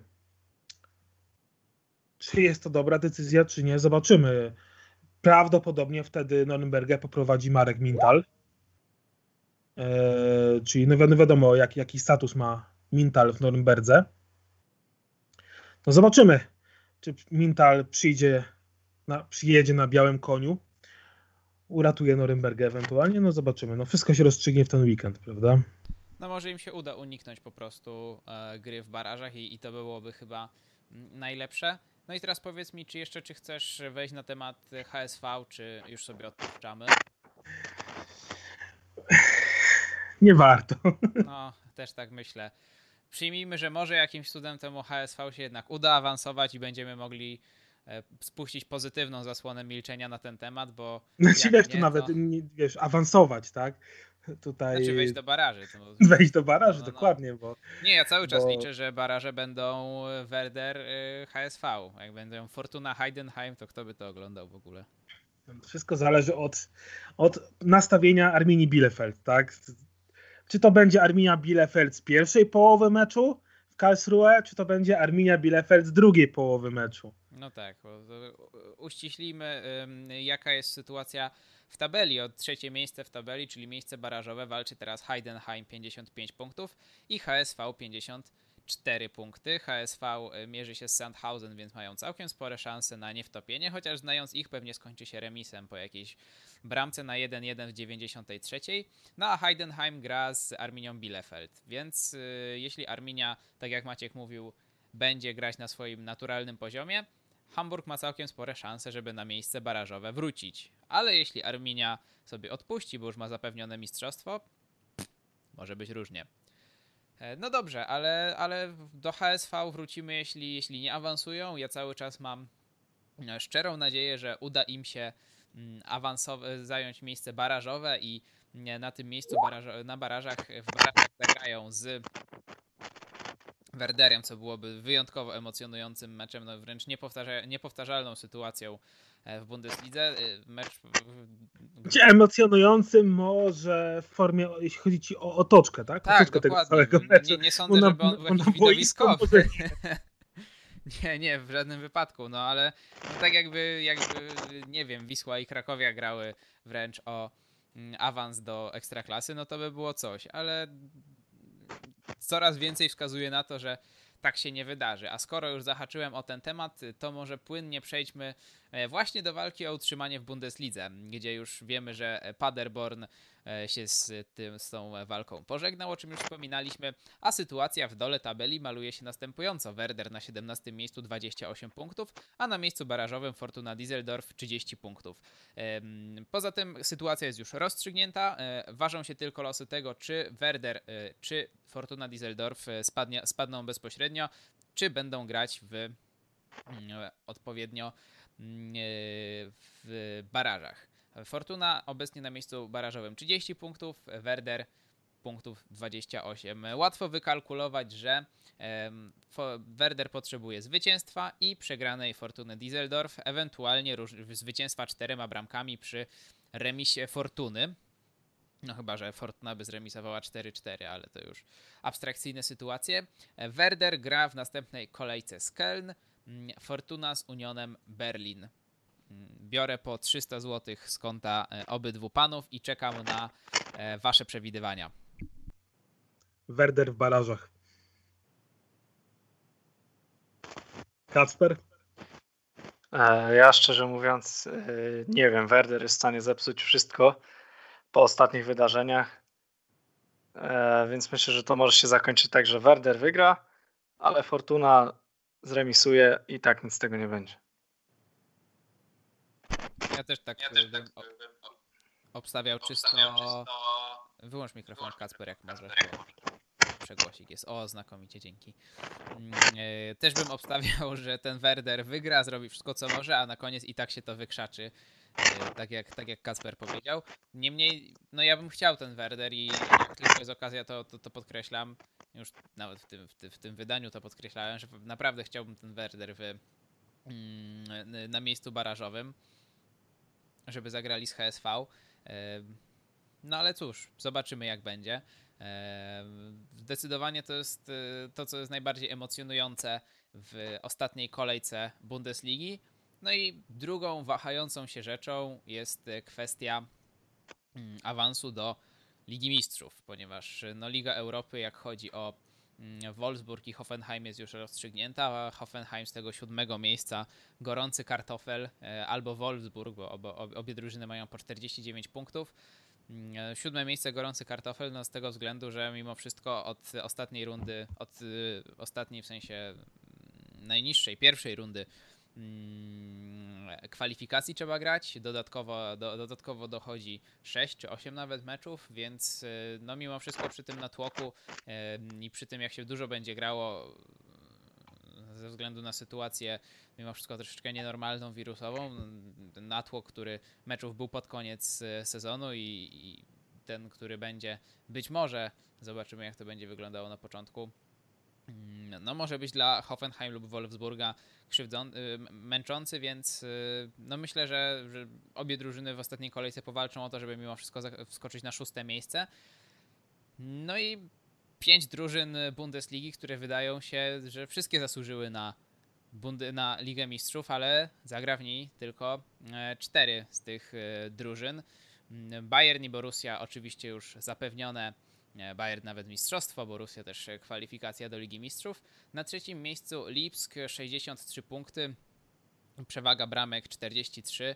Czy jest to dobra decyzja, czy nie, zobaczymy. Prawdopodobnie wtedy Norymbergę poprowadzi Marek Mintal. Eee, czyli no no wiadomo, jak, jaki status ma Mintal w Norymberdze. No zobaczymy, czy Mintal przyjdzie, na, przyjedzie na białym koniu, uratuje Norymbergę ewentualnie, no zobaczymy. No wszystko się rozstrzygnie w ten weekend, prawda? No może im się uda uniknąć po prostu e, gry w barażach i, i to byłoby chyba mm, najlepsze. No i teraz powiedz mi, czy jeszcze czy chcesz wejść na temat HSV, czy już sobie odpuszczamy? Nie warto. No, też tak myślę. Przyjmijmy, że może jakimś cudem temu HSV się jednak uda awansować i będziemy mogli e, spuścić pozytywną zasłonę milczenia na ten temat, bo Znaczy wiesz, nie, tu nawet, to- nie, wiesz, awansować, tak? Tutaj znaczy wejść do baraży. To... wejść do baraży, No, no, no. dokładnie, bo Nie, ja cały czas Bo- liczę, że baraże będą Werder, y, HSV. Jak będą Fortuna Heidenheim, to kto by to oglądał w ogóle? wszystko zależy od, od nastawienia Arminii Bielefeld, tak? Czy to będzie Arminia Bielefeld z pierwszej połowy meczu w Karlsruhe, czy to będzie Arminia Bielefeld z drugiej połowy meczu? No tak, to uściślimy, jaka jest sytuacja w tabeli. Od trzecie miejsce w tabeli, czyli miejsce barażowe, walczy teraz Heidenheim 55 punktów i HSV 54 punkty. HSV y, mierzy się z Sandhausen, więc mają całkiem spore szanse na niewtopienie, chociaż znając ich pewnie skończy się remisem po jakiejś bramce na 1-1 w 93. No a Heidenheim gra z Arminią Bielefeld, więc y, jeśli Arminia, tak jak Maciek mówił, będzie grać na swoim naturalnym poziomie, Hamburg ma całkiem spore szanse, żeby na miejsce barażowe wrócić. Ale jeśli Arminia sobie odpuści, bo już ma zapewnione mistrzostwo, może być różnie. E, No dobrze, ale, ale do HSV wrócimy, jeśli, jeśli nie awansują. Ja cały czas mam e, szczerą nadzieję, że uda im się mm, awansowe, zająć miejsce barażowe i na tym miejscu barażo, na barażach w barażach zagrają z Werderem, co byłoby wyjątkowo emocjonującym meczem, no wręcz niepowtarza, niepowtarzalną sytuacją e, w Bundeslidze. E, Mecz emocjonującym może w formie, jeśli chodzi ci o otoczkę, tak? Tak, Otoczkę tego dokładnie. meczu. Nie, nie sądzę, Bo na- żeby on był jakiś widowiskowy. Nie, nie, w żadnym wypadku, no ale no tak jakby, jakby, nie wiem, Wisła i Krakowia grały wręcz o mm, awans do Ekstraklasy, no to by było coś, ale coraz więcej wskazuje na to, że tak się nie wydarzy. A skoro już zahaczyłem o ten temat, to może płynnie przejdźmy e, właśnie do walki o utrzymanie w Bundeslidze, gdzie już wiemy, że Paderborn się z, tym, z tą walką pożegnał, o czym już wspominaliśmy, a sytuacja w dole tabeli maluje się następująco. Werder na 17 miejscu 28 punktów, a na miejscu barażowym Fortuna Düsseldorf 30 punktów. Poza tym sytuacja jest już rozstrzygnięta. E, Ważą się tylko losy tego, czy Werder, e, czy Fortuna Düsseldorf e, spadnie, spadną bezpośrednio, czy będą grać w mm, odpowiednio mm, e, w barażach. Fortuna obecnie na miejscu barażowym 30 punktów, Werder punktów 28. Łatwo wykalkulować, że Werder potrzebuje zwycięstwa i przegranej Fortuny Düsseldorf, ewentualnie zwycięstwa czterema bramkami przy remisie Fortuny. No chyba, że Fortuna by zremisowała 4-4, ale to już abstrakcyjne sytuacje. Werder gra w następnej kolejce z Köln, mm, Fortuna z Unionem Berlin. Biorę po 300 zł z konta e, obydwu panów i czekam na e, wasze przewidywania. Werder w barażach. Kacper? E, Ja szczerze mówiąc nie wiem, Werder jest w stanie zepsuć wszystko po ostatnich wydarzeniach, więc myślę, że to może się zakończyć tak, że Werder wygra, ale Fortuna zremisuje i tak nic z tego nie będzie. Ja też tak e, bym o- obstawiał czysto... Wyłącz mikrofon Kacper jak możesz, przegłosik jest. O, znakomicie, dzięki. Mm, e, Też bym obstawiał, że ten Werder wygra, zrobi wszystko co może, a na koniec i tak się to wykrzaczy. e, Tak jak, tak jak Kacper powiedział. Niemniej, no ja bym chciał ten Werder i jak tylko jest okazja, to, to, to podkreślam. Już nawet w tym, w, tym, w tym wydaniu to podkreślałem, że naprawdę chciałbym ten Werder w mm, na miejscu barażowym, żeby zagrali z HSV. No ale cóż, zobaczymy jak będzie. Zdecydowanie to jest to, co jest najbardziej emocjonujące w ostatniej kolejce Bundesligi. No i drugą wahającą się rzeczą jest kwestia mm, awansu do Ligi Mistrzów, ponieważ no, Liga Europy, jak chodzi o Wolfsburg i Hoffenheim jest już rozstrzygnięta, Hoffenheim z tego siódmego miejsca gorący kartofel e, albo Wolfsburg, bo obie, obie drużyny mają po 49 punktów. Mm, siódme miejsce gorący kartofel, no z tego względu, że mimo wszystko od ostatniej rundy, od y, ostatniej w sensie najniższej, pierwszej rundy mm, kwalifikacji trzeba grać. Dodatkowo, do, dodatkowo dochodzi 6 czy 8 nawet meczów, więc y, no mimo wszystko przy tym natłoku i przy tym jak się dużo będzie grało ze względu na sytuację mimo wszystko troszeczkę nienormalną, wirusową, natłok, który meczów był pod koniec y, sezonu i, i ten, który będzie być może, zobaczymy jak to będzie wyglądało na początku, Mm, no może być dla Hoffenheim lub Wolfsburga krzywdzący, męczący, więc y, no myślę, że, że, obie drużyny w ostatniej kolejce powalczą o to, żeby mimo wszystko wskoczyć na szóste miejsce. No i pięć drużyn Bundesligi, które wydają się, że wszystkie zasłużyły na, na Ligę Mistrzów, ale zagra w niej tylko e, cztery z tych e, drużyn. Mm, Bayern i Borussia oczywiście już zapewnione Bayern nawet mistrzostwo, Borussia też kwalifikacja do Ligi Mistrzów. Na trzecim miejscu Lipsk 63 punkty, przewaga bramek 43,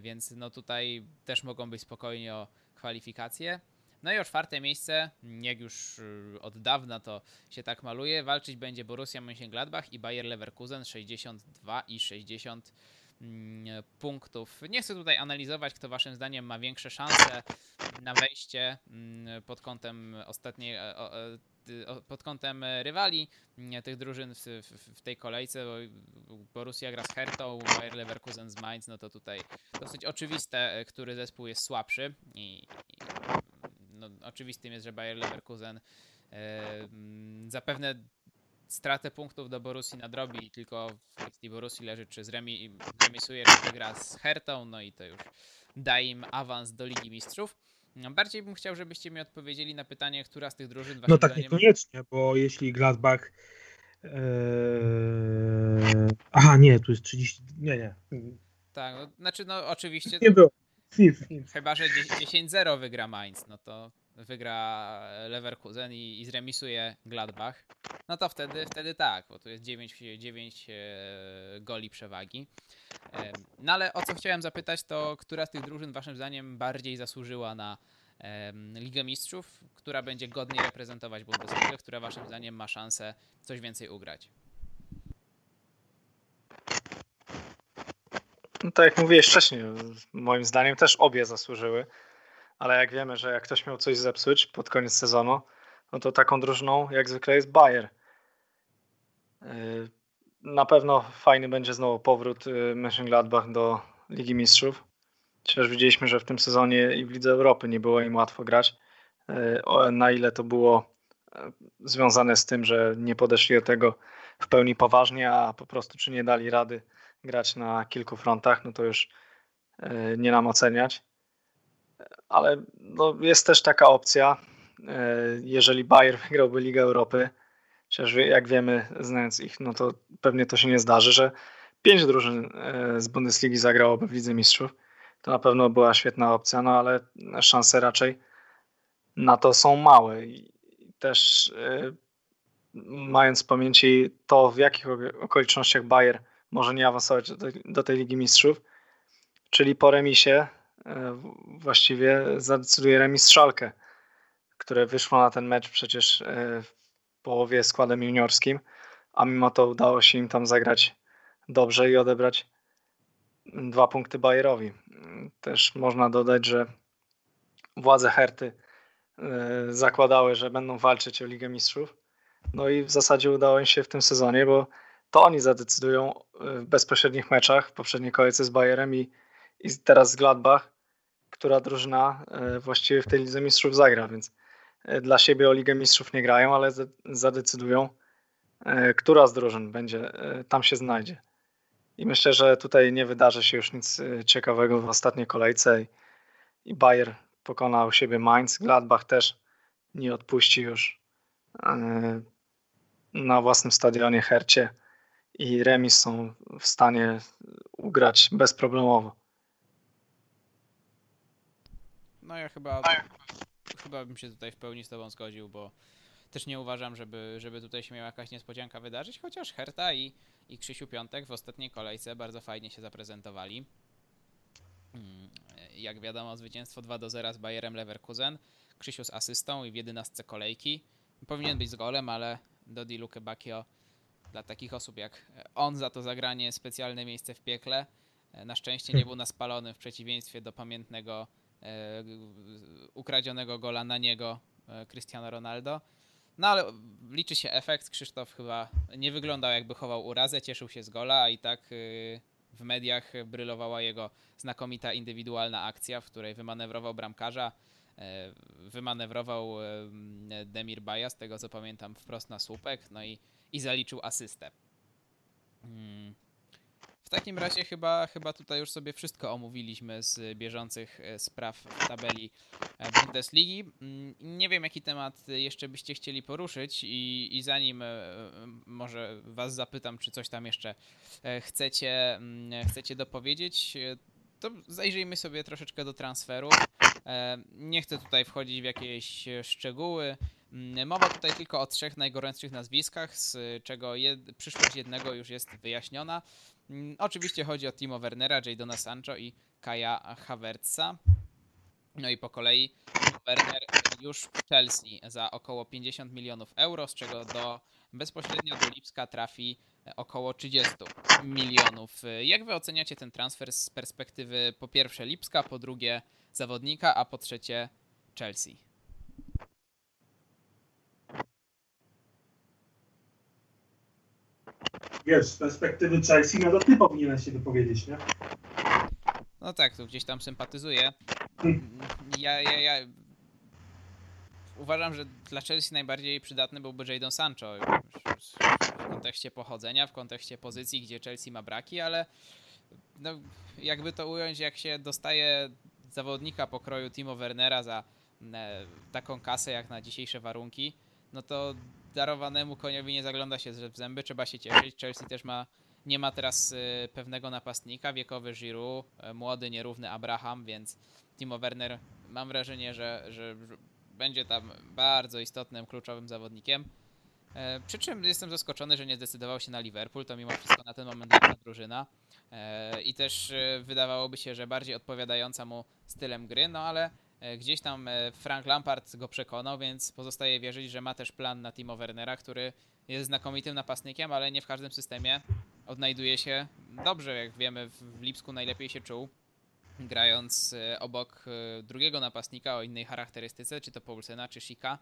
więc no tutaj też mogą być spokojnie o kwalifikację. No i o czwarte miejsce, jak już od dawna to się tak maluje, walczyć będzie Borussia Mönchengladbach i Bayer Leverkusen 62 i 60 Mm, punktów. Nie chcę tutaj analizować, kto waszym zdaniem ma większe szanse na wejście mm, pod kątem ostatniej e, e, pod kątem rywali mm, tych drużyn w, w, w, tej kolejce, bo Borussia gra z Hertą, Bayer Leverkusen z Mainz, no to tutaj dosyć oczywiste, e, który zespół jest słabszy i, i no, oczywistym jest, że Bayer Leverkusen zapewne stratę punktów do Borussii nadrobi i tylko w kwestii Borussii leży, czy zremi, zremisuje, czy wygra z Hertą, no i to już daje im awans do Ligi Mistrzów. Bardziej bym chciał, żebyście mi odpowiedzieli na pytanie, która z tych drużyn No tak, niekoniecznie, bo jeśli Gladbach ee... Aha, nie, tu jest 30... Nie, nie. Tak, no, znaczy no oczywiście... Nie było. Chyba, że 10-0 wygra Mainz, no to wygra Leverkusen i, i zremisuje Gladbach, no to wtedy, wtedy tak, bo tu jest 9, 9 e, goli przewagi. E, no ale o co chciałem zapytać, to która z tych drużyn waszym zdaniem bardziej zasłużyła na Ligę Mistrzów, która będzie godnie reprezentować Bundesligę, która waszym zdaniem ma szansę coś więcej ugrać? No tak jak mówiłeś wcześniej, moim zdaniem też obie zasłużyły ale jak wiemy, że jak ktoś miał coś zepsuć pod koniec sezonu, no to taką drużyną jak zwykle jest Bayer. Yy, na pewno fajny będzie znowu powrót yy, Mönchengladbach do Ligi Mistrzów. Chociaż widzieliśmy, że w tym sezonie i w Lidze Europy nie było im łatwo grać. Yy, na ile to było związane z tym, że nie podeszli do tego w pełni poważnie, a po prostu czy nie dali rady grać na kilku frontach, no to już nie nam oceniać ale no, jest też taka opcja, e, jeżeli Bayer wygrałby Ligę Europy, chociaż jak wiemy, znając ich, no to pewnie to się nie zdarzy, że pięć drużyn e, z Bundesligi zagrałoby w Lidze Mistrzów. To na pewno była świetna opcja, no ale szanse raczej na to są małe. I też e, mając w pamięci to, w jakich okolicznościach Bayer może nie awansować do tej, Ligi Mistrzów, czyli po remisie właściwie zadecyduje remis Szalkę, które wyszło na ten mecz przecież e, w połowie składem juniorskim, a mimo to udało się im tam zagrać dobrze i odebrać dwa punkty Bayerowi. Też można dodać, że władze Herty e, zakładały, że będą walczyć o Ligę Mistrzów. No i w zasadzie udało im się w tym sezonie, bo to oni zadecydują w bezpośrednich meczach w poprzedniej kolejce z Bayerem i, i teraz z Gladbach która drużyna e, właściwie w tej Lidze Mistrzów zagra, więc e, dla siebie o Ligę Mistrzów nie grają, ale zadecydują, e, która z drużyn będzie tam się znajdzie. I myślę, że tutaj nie wydarzy się już nic ciekawego w ostatniej kolejce. I Bayer pokonał siebie Mainz. Gladbach też nie odpuści już na własnym stadionie Hercie. I remis są w stanie ugrać bezproblemowo. No ja chyba, chyba bym się tutaj w pełni z tobą zgodził, bo też nie uważam, żeby, żeby tutaj się miała jakaś niespodzianka wydarzyć, chociaż Herta i, i Krzysiu Piątek w ostatniej kolejce bardzo fajnie się zaprezentowali. Mm, Jak wiadomo, zwycięstwo 2 do 0 z Bayerem Leverkusen. Krzysiu z asystą i w 11 kolejki. Powinien być z golem, ale Dodi Luke Bacchio dla takich osób jak on za to zagranie specjalne miejsce w piekle. Na szczęście nie był naspalony w przeciwieństwie do pamiętnego e, ukradzionego gola na niego e, Cristiano Ronaldo. No ale liczy się efekt. Krzysztof chyba nie wyglądał jakby chował urazę, cieszył się z gola, a i tak y, w mediach brylowała jego znakomita indywidualna akcja, w której wymanewrował bramkarza, e, wymanewrował e, Demir Baja, z tego co pamiętam, wprost na słupek, no i, i zaliczył asystę. Mm. W takim razie chyba, chyba tutaj już sobie wszystko omówiliśmy z bieżących e, spraw w tabeli e, Bundesligi. Mm, Nie wiem, jaki temat jeszcze byście chcieli poruszyć i, i zanim e, może was zapytam, czy coś tam jeszcze chcecie, mm, chcecie dopowiedzieć, to zajrzyjmy sobie troszeczkę do transferów. Nie chcę tutaj wchodzić w jakieś szczegóły. Mm, Mowa tutaj tylko o trzech najgorętszych nazwiskach, z czego jed przyszłość jednego już jest wyjaśniona. Mm, Oczywiście chodzi o Timo Wernera, Jadona Sancho i Kaja Havertza. No i po kolei Werner już w Chelsea za około 50 milionów euro, z czego do bezpośrednio do Lipska trafi około 30 milionów. Jak wy oceniacie ten transfer z perspektywy po pierwsze Lipska, po drugie zawodnika, a po trzecie Chelsea? Wiesz, z perspektywy Chelsea, no to ty powinieneś się wypowiedzieć, nie? No tak, tu gdzieś tam sympatyzuję. Hmm. Ja, ja, ja uważam, że dla Chelsea najbardziej przydatny byłby Jadon Sancho w kontekście pochodzenia, w kontekście pozycji, gdzie Chelsea ma braki, ale no, jakby to ująć, jak się dostaje zawodnika pokroju Timo Wernera za e, taką kasę jak na dzisiejsze warunki, no to darowanemu koniowi nie zagląda się w zęby, trzeba się cieszyć. Chelsea też ma, nie ma teraz e, pewnego napastnika, wiekowy Giroud, e, młody, nierówny Abraham, więc Timo Werner mam wrażenie, że, że będzie tam bardzo istotnym, kluczowym zawodnikiem. E, Przy czym jestem zaskoczony, że nie zdecydował się na Liverpool, to mimo wszystko na ten moment lepsza drużyna. E, I też e, wydawałoby się, że bardziej odpowiadająca mu stylem gry, no ale gdzieś tam e, Frank Lampard go przekonał, więc pozostaje wierzyć, że ma też plan na Timo Wernera, który jest znakomitym napastnikiem, ale nie w każdym systemie odnajduje się dobrze. Jak wiemy, w Lipsku najlepiej się czuł grając e, obok e, drugiego napastnika o innej charakterystyce, czy to Poulsena, czy Shika.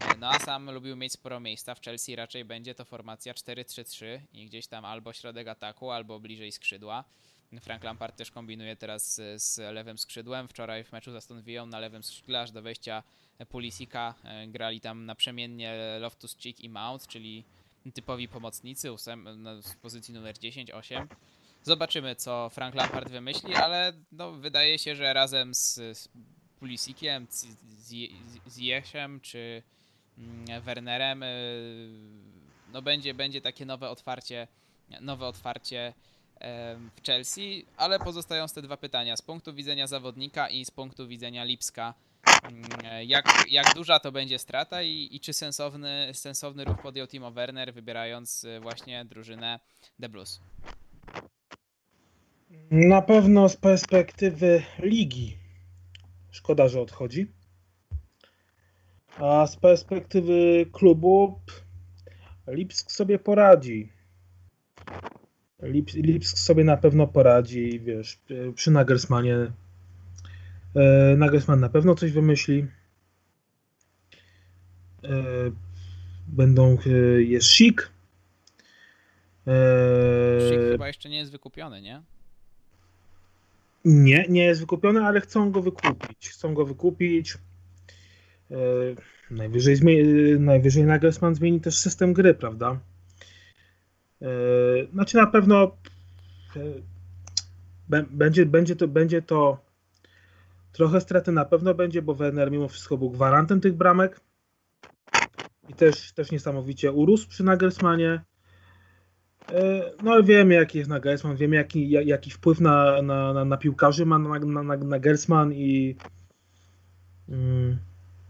E, No a sam lubił mieć sporo miejsca. W Chelsea raczej będzie to formacja 4-3-3 i gdzieś tam albo środek ataku, albo bliżej skrzydła. Frank Lampard też kombinuje teraz z, lewym skrzydłem. Wczoraj w meczu z Aston Villą na lewym skrzydle aż do wejścia Pulisika e, grali tam naprzemiennie Loftus-Cheek i Mount, czyli typowi pomocnicy ósem, na, z pozycji numer 10-8. Zobaczymy, co Frank Lampard wymyśli, ale no, wydaje się, że razem z, z Pulisikiem, z, z, Jesiem czy mm, Wernerem y, no, będzie, będzie takie nowe otwarcie, nowe otwarcie w Chelsea, ale pozostają te dwa pytania z punktu widzenia zawodnika i z punktu widzenia Lipska. Mm, Jak, jak duża to będzie strata i, i czy sensowny, sensowny ruch podjął Timo Werner, wybierając y, właśnie drużynę The Blues? Na pewno z perspektywy ligi szkoda, że odchodzi. A z perspektywy klubu Lipsk sobie poradzi. Lips, Lipsk sobie na pewno poradzi, wiesz, przy Nagelsmanie. E, Nagelsmann na pewno coś wymyśli. E, będą, e, jest Sik. E, Szyk chyba jeszcze nie jest wykupiony, nie? Nie, nie jest wykupiony, ale chcą go wykupić. Chcą go wykupić. Najwyżej, najwyżej Nagelsmann zmieni też system gry, prawda? E, znaczy na pewno będzie, będzie, to, będzie to trochę straty na pewno będzie, bo Werner mimo wszystko był gwarantem tych bramek i też, też niesamowicie urósł przy Nagelsmanie. E, no wiemy jaki jest Nagelsmann, wiemy jaki, jaki wpływ na, na, na, na piłkarzy ma Nagelsmann i mm,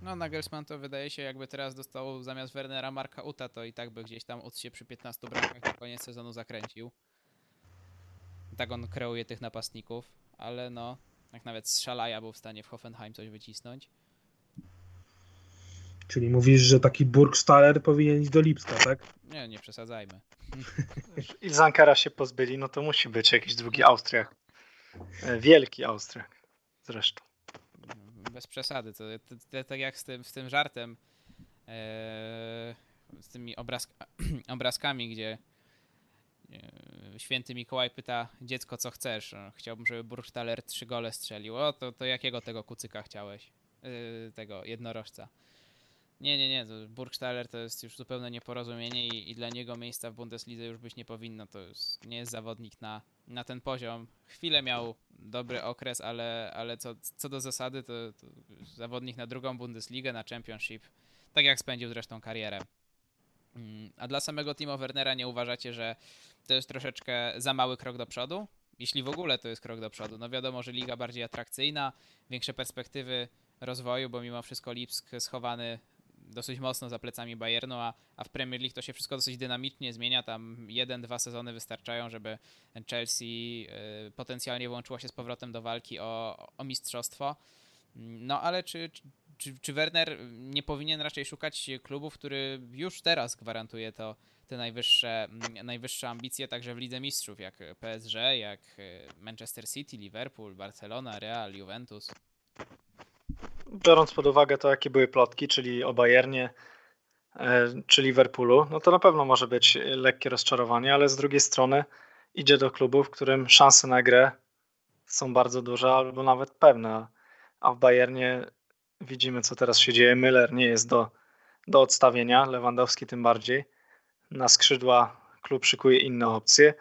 no Nagelsmann to wydaje się jakby teraz dostał zamiast Wernera Marka Uta, to i tak by gdzieś tam od się przy 15 bramkach na koniec sezonu zakręcił. Tak on kreuje tych napastników, ale no, jak nawet z Szalaja był w stanie w Hoffenheim coś wycisnąć. Czyli mówisz, że taki Burgstaller powinien iść do Lipska, tak? Nie, nie przesadzajmy. I Zankara się pozbyli, no to musi być jakiś drugi Austriak. E, wielki Austriak zresztą. Bez przesady. To, tak jak z tym, z tym żartem, ee, z tymi obrazk obrazkami, gdzie e, święty Mikołaj pyta dziecko, co chcesz. Chciałbym, żeby Burgstaller trzy gole strzelił. O, to, to jakiego tego kucyka chciałeś? Yy, tego jednorożca. Nie, nie, nie. Burgstaller to jest już zupełne nieporozumienie i, i, dla niego miejsca w Bundeslidze już być nie powinno. To jest, nie jest zawodnik na, na ten poziom. Chwilę miał dobry okres, ale, ale co, co do zasady, to, to zawodnik na drugą Bundesligę, na Championship. Tak jak spędził zresztą karierę. Mm, a dla samego Timo Wernera nie uważacie, że to jest troszeczkę za mały krok do przodu? Jeśli w ogóle to jest krok do przodu. No wiadomo, że liga bardziej atrakcyjna, większe perspektywy rozwoju, bo mimo wszystko Lipsk schowany dosyć mocno za plecami Bayernu, a, a w Premier League to się wszystko dosyć dynamicznie zmienia. Tam jeden, dwa sezony wystarczają, żeby Chelsea y, potencjalnie włączyła się z powrotem do walki o, o mistrzostwo. No ale czy, czy, czy Werner nie powinien raczej szukać klubu, który już teraz gwarantuje to te najwyższe, najwyższe ambicje także w Lidze Mistrzów, jak PSG, jak y, Manchester City, Liverpool, Barcelona, Real, Juventus? Biorąc pod uwagę to, jakie były plotki, czyli o Bayernie e, czy Liverpoolu, no to na pewno może być lekkie rozczarowanie, ale z drugiej strony idzie do klubu, w którym szanse na grę są bardzo duże albo nawet pewne. A w Bayernie widzimy, co teraz się dzieje. Müller nie jest do, do odstawienia, Lewandowski tym bardziej. Na skrzydła klub szykuje inne opcje.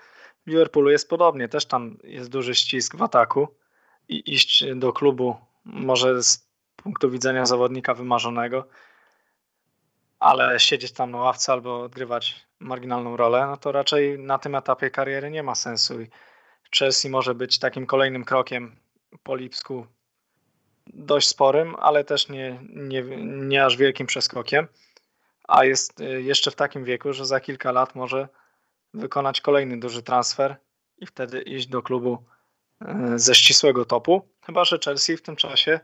W Liverpoolu jest podobnie, też tam jest duży ścisk w ataku i iść do klubu może z punktu widzenia zawodnika wymarzonego, ale siedzieć tam na ławce albo odgrywać marginalną rolę, no to raczej na tym etapie kariery nie ma sensu. I Chelsea może być takim kolejnym krokiem po Lipsku dość sporym, ale też nie, nie, nie aż wielkim przeskokiem, a jest y, jeszcze w takim wieku, że za kilka lat może wykonać kolejny duży transfer i wtedy iść do klubu y, ze ścisłego topu, chyba że Chelsea w tym czasie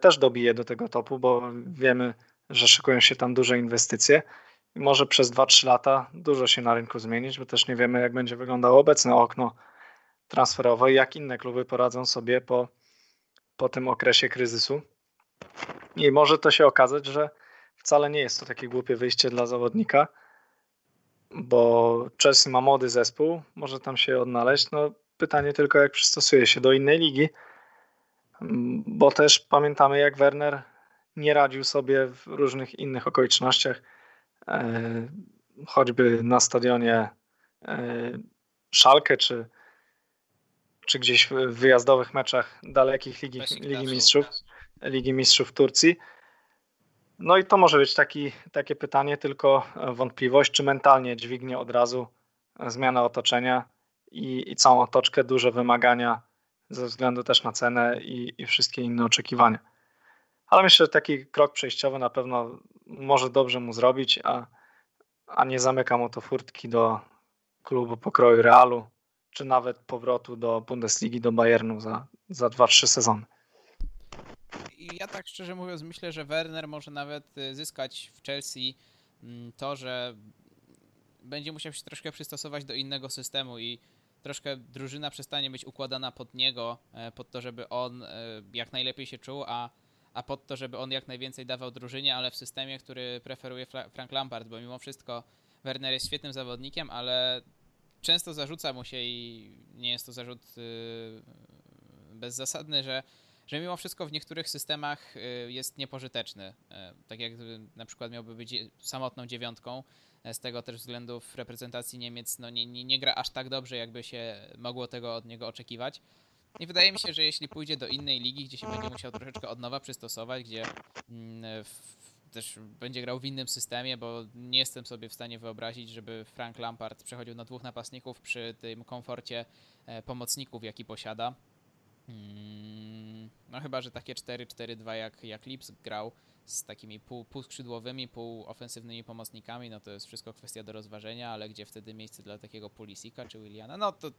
też dobije do tego topu, bo wiemy, że szykują się tam duże inwestycje może przez 2-3 lata dużo się na rynku zmienić, bo też nie wiemy, jak będzie wyglądało obecne okno transferowe i jak inne kluby poradzą sobie po, po tym okresie kryzysu. I może to się okazać, że wcale nie jest to takie głupie wyjście dla zawodnika, bo Chelsea ma młody zespół, może tam się odnaleźć. No, pytanie tylko, jak przystosuje się do innej ligi bo też pamiętamy, jak Werner nie radził sobie w różnych innych okolicznościach, e, choćby na stadionie e, Szalkę, czy, czy gdzieś w wyjazdowych meczach dalekich Ligi, Ligi Mistrzów, Ligi Mistrzów Turcji. No i to może być taki, takie pytanie, tylko wątpliwość, czy mentalnie dźwignie od razu zmiana otoczenia i, i całą otoczkę, duże wymagania ze względu też na cenę i, i wszystkie inne oczekiwania. Ale myślę, że taki krok przejściowy na pewno może dobrze mu zrobić, a, a nie zamyka mu to furtki do klubu pokroju Realu, czy nawet powrotu do Bundesligi, do Bayernu za, za 2-3 sezony. Ja tak szczerze mówiąc myślę, że Werner może nawet y, zyskać w Chelsea mm, to, że będzie musiał się troszkę przystosować do innego systemu i troszkę drużyna przestanie być układana pod niego, e, pod to, żeby on e, jak najlepiej się czuł, a, a pod to, żeby on jak najwięcej dawał drużynie, ale w systemie, który preferuje Frank Lampard, bo mimo wszystko Werner jest świetnym zawodnikiem, ale często zarzuca mu się i nie jest to zarzut y, bezzasadny, że, że mimo wszystko w niektórych systemach y, jest niepożyteczny. E, tak jak na przykład miałby być samotną dziewiątką, z tego też względu w reprezentacji Niemiec no nie, nie, nie gra aż tak dobrze, jakby się mogło tego od niego oczekiwać. I wydaje mi się, że jeśli pójdzie do innej ligi, gdzie się będzie musiał troszeczkę od nowa przystosować, gdzie mm, w, też będzie grał w innym systemie, bo nie jestem sobie w stanie wyobrazić, żeby Frank Lampard przechodził na dwóch napastników przy tym komforcie e, pomocników, jaki posiada. Mm, no chyba, że takie 4-4-2 jak, jak Lips grał z takimi pół, półskrzydłowymi, półofensywnymi pomocnikami, no to jest wszystko kwestia do rozważenia, ale gdzie wtedy miejsce dla takiego Pulisika czy Williana? No to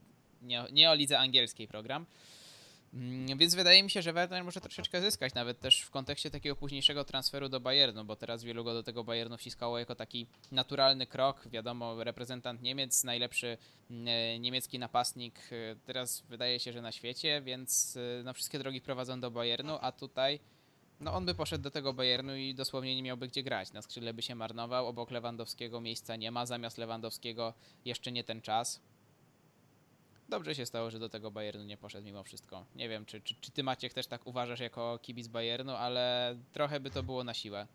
nie, nie o lidze angielskiej program. Mm, Więc wydaje mi się, że Werner może troszeczkę zyskać, nawet też w kontekście takiego późniejszego transferu do Bayernu, bo teraz wielu go do tego Bayernu wciskało jako taki naturalny krok. Wiadomo, reprezentant Niemiec, najlepszy mm, e, niemiecki napastnik e, teraz wydaje się, że na świecie, więc e, no, wszystkie drogi prowadzą do Bayernu, a tutaj no on by poszedł do tego Bayernu i dosłownie nie miałby gdzie grać. Na skrzydle by się marnował, obok Lewandowskiego miejsca nie ma, zamiast Lewandowskiego jeszcze nie ten czas. Dobrze się stało, że do tego Bayernu nie poszedł mimo wszystko. Nie wiem, czy, czy, czy ty Maciek też tak uważasz jako kibic Bayernu, ale trochę by to było na siłę.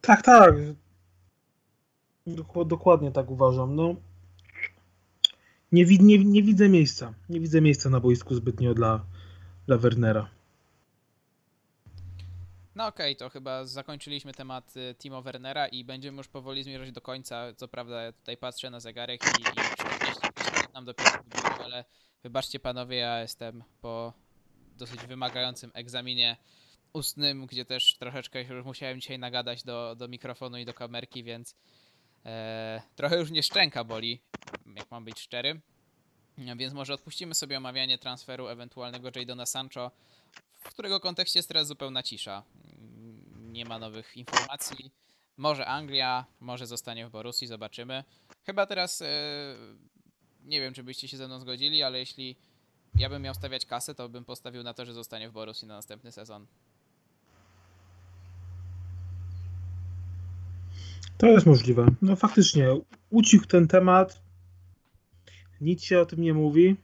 Tak, tak. Dok- Dokładnie tak uważam. No, nie, nie, nie widzę miejsca. Nie widzę miejsca na boisku zbytnio dla, dla Wernera. No okej, to chyba zakończyliśmy temat y, Timo Wernera i będziemy już powoli zmierzać do końca. Co prawda ja tutaj patrzę na zegarek i, i 40 minut nam dopiero ale wybaczcie panowie, ja jestem po dosyć wymagającym egzaminie ustnym, gdzie też troszeczkę już musiałem dzisiaj nagadać do, do mikrofonu i do kamerki, więc e, trochę już mnie szczęka boli, jak mam być szczery. Więc może odpuścimy sobie omawianie transferu ewentualnego Jadona Sancho, w którego kontekście jest teraz zupełna cisza. Nie ma nowych informacji. Może Anglia, może zostanie w Borussii, zobaczymy. Chyba teraz e, nie wiem, czy byście się ze mną zgodzili, ale jeśli ja bym miał stawiać kasę, to bym postawił na to, że zostanie w Borussii na następny sezon. To jest możliwe. No faktycznie, ucichł ten temat. Nic się o tym nie mówi.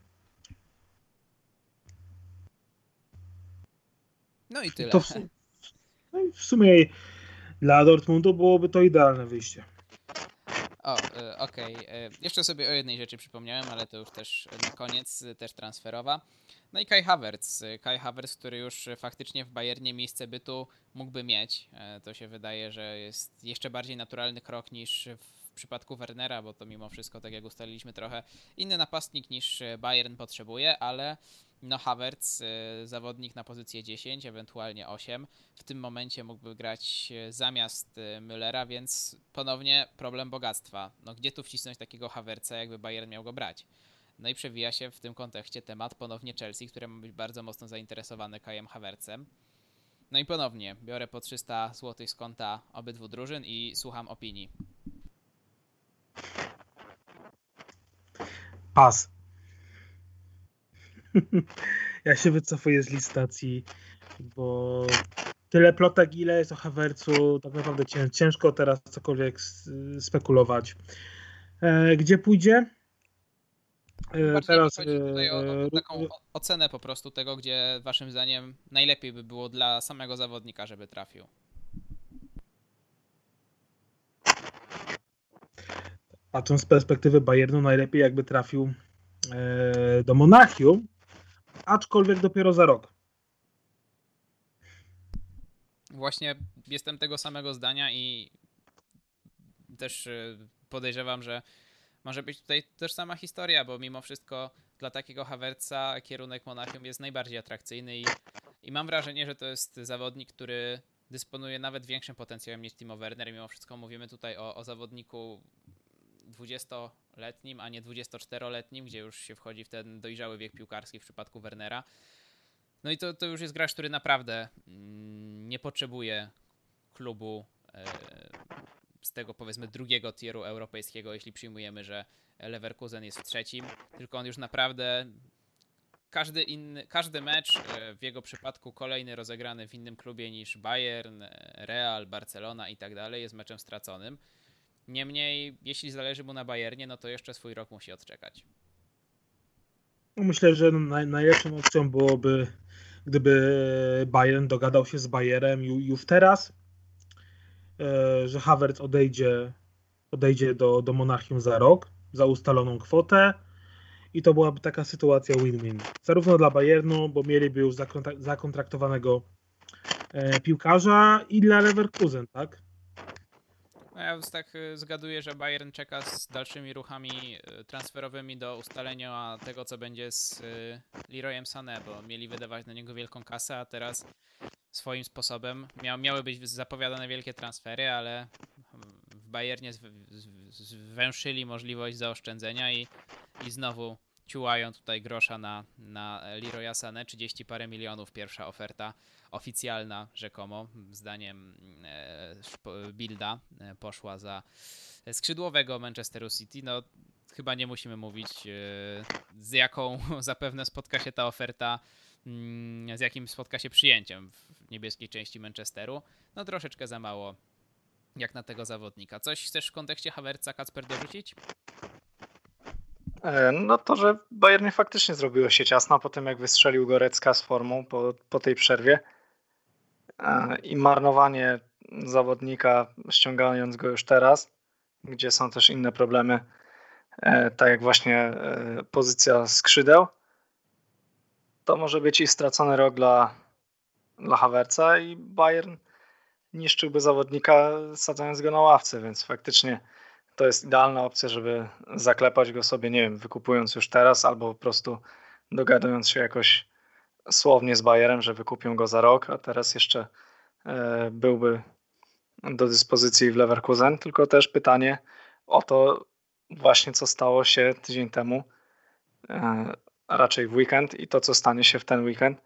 No i tyle. To w, su- no i w sumie dla Dortmundu byłoby to idealne wyjście. O, y, okej. y, Jeszcze sobie o jednej rzeczy przypomniałem, ale to już też na koniec, y, też transferowa. No i Kai Havertz. Kai Havertz, który już faktycznie w Bayernie miejsce bytu mógłby mieć. E, To się wydaje, że jest jeszcze bardziej naturalny krok niż w przypadku Wernera, bo to mimo wszystko, tak jak ustaliliśmy, trochę inny napastnik niż y, Bayern potrzebuje, ale no Havertz, y, zawodnik na pozycję 10, ewentualnie 8, w tym momencie mógłby grać e, zamiast e, Müllera, więc ponownie problem bogactwa. No gdzie tu wcisnąć takiego Havertza, jakby Bayern miał go brać? No i przewija się w tym kontekście temat ponownie Chelsea, które ma być bardzo mocno zainteresowane Kajem Havertzem. No i ponownie biorę po 300 zł z konta obydwu drużyn i słucham opinii. Pas. ja się wycofuję z listacji, bo tyle plotek, ile jest o Havertzu, tak naprawdę cię- ciężko teraz cokolwiek spekulować. E, gdzie pójdzie? E, Bardziej teraz chodzi tutaj o, o e, taką o- ocenę po prostu tego, gdzie waszym zdaniem najlepiej by było dla samego zawodnika, żeby trafił. Patrząc z perspektywy Bayernu, najlepiej jakby trafił e, do Monachium, aczkolwiek dopiero za rok. Właśnie jestem tego samego zdania i też y, podejrzewam, że może być tutaj też sama historia, bo mimo wszystko dla takiego Havertza kierunek Monachium jest najbardziej atrakcyjny i, i mam wrażenie, że to jest zawodnik, który dysponuje nawet większym potencjałem niż Timo Werner. Mimo wszystko mówimy tutaj o, o zawodniku 20-letnim, a nie 24-letnim, gdzie już się wchodzi w ten dojrzały wiek piłkarski w przypadku Wernera. No i to, to już jest gracz, który naprawdę mm, nie potrzebuje klubu e, z tego powiedzmy drugiego tieru europejskiego, jeśli przyjmujemy, że Leverkusen jest w trzecim, tylko on już naprawdę każdy inny, każdy mecz e, w jego przypadku kolejny rozegrany w innym klubie niż Bayern, e, Real, Barcelona i tak dalej jest meczem straconym. Niemniej, jeśli zależy mu na Bayernie, no to jeszcze swój rok musi odczekać. Myślę, że naj, najlepszą opcją byłoby, gdyby Bayern dogadał się z Bayerem ju, już teraz, e, że Havertz odejdzie odejdzie do, do Monachium za rok, za ustaloną kwotę i to byłaby taka sytuacja win-win. Zarówno dla Bayernu, bo mieliby już zakontraktowanego e, piłkarza i dla Leverkusen, tak? No ja tak y, zgaduję, że Bayern czeka z dalszymi ruchami y, transferowymi do ustalenia tego, co będzie z y, Leroyem Sané, bo mieli wydawać na niego wielką kasę, a teraz swoim sposobem miał, miały być zapowiadane wielkie transfery, ale w Bayernie zwęszyli możliwość zaoszczędzenia i, i znowu ciułają tutaj grosza na, na Leroya Sané, 30 parę milionów pierwsza oferta oficjalna rzekomo, zdaniem e, Bilda e, poszła za skrzydłowego Manchesteru City. No chyba nie musimy mówić e, z jaką zapewne spotka się ta oferta mm, z jakim spotka się przyjęciem w niebieskiej części Manchesteru. No troszeczkę za mało jak na tego zawodnika. Coś chcesz w kontekście Havertza Kacper dorzucić? E, no to, że Bayernie faktycznie zrobiło się ciasno po tym, jak wystrzelił Gorecka z formą po, po tej przerwie. E, i marnowanie zawodnika, ściągając go już teraz, gdzie są też inne problemy, e, tak jak właśnie pozycja skrzydeł, to może być i stracony rok dla, dla Havertza i Bayern niszczyłby zawodnika sadzając go na ławce, więc faktycznie to jest idealna opcja, żeby zaklepać go sobie, nie wiem, wykupując już teraz albo po prostu dogadując się jakoś słownie z Bayerem, że wykupią go za rok, a teraz jeszcze e, byłby do dyspozycji w Leverkusen, tylko też pytanie o to właśnie, co stało się tydzień temu, e, raczej w weekend i to, co stanie się w ten weekend,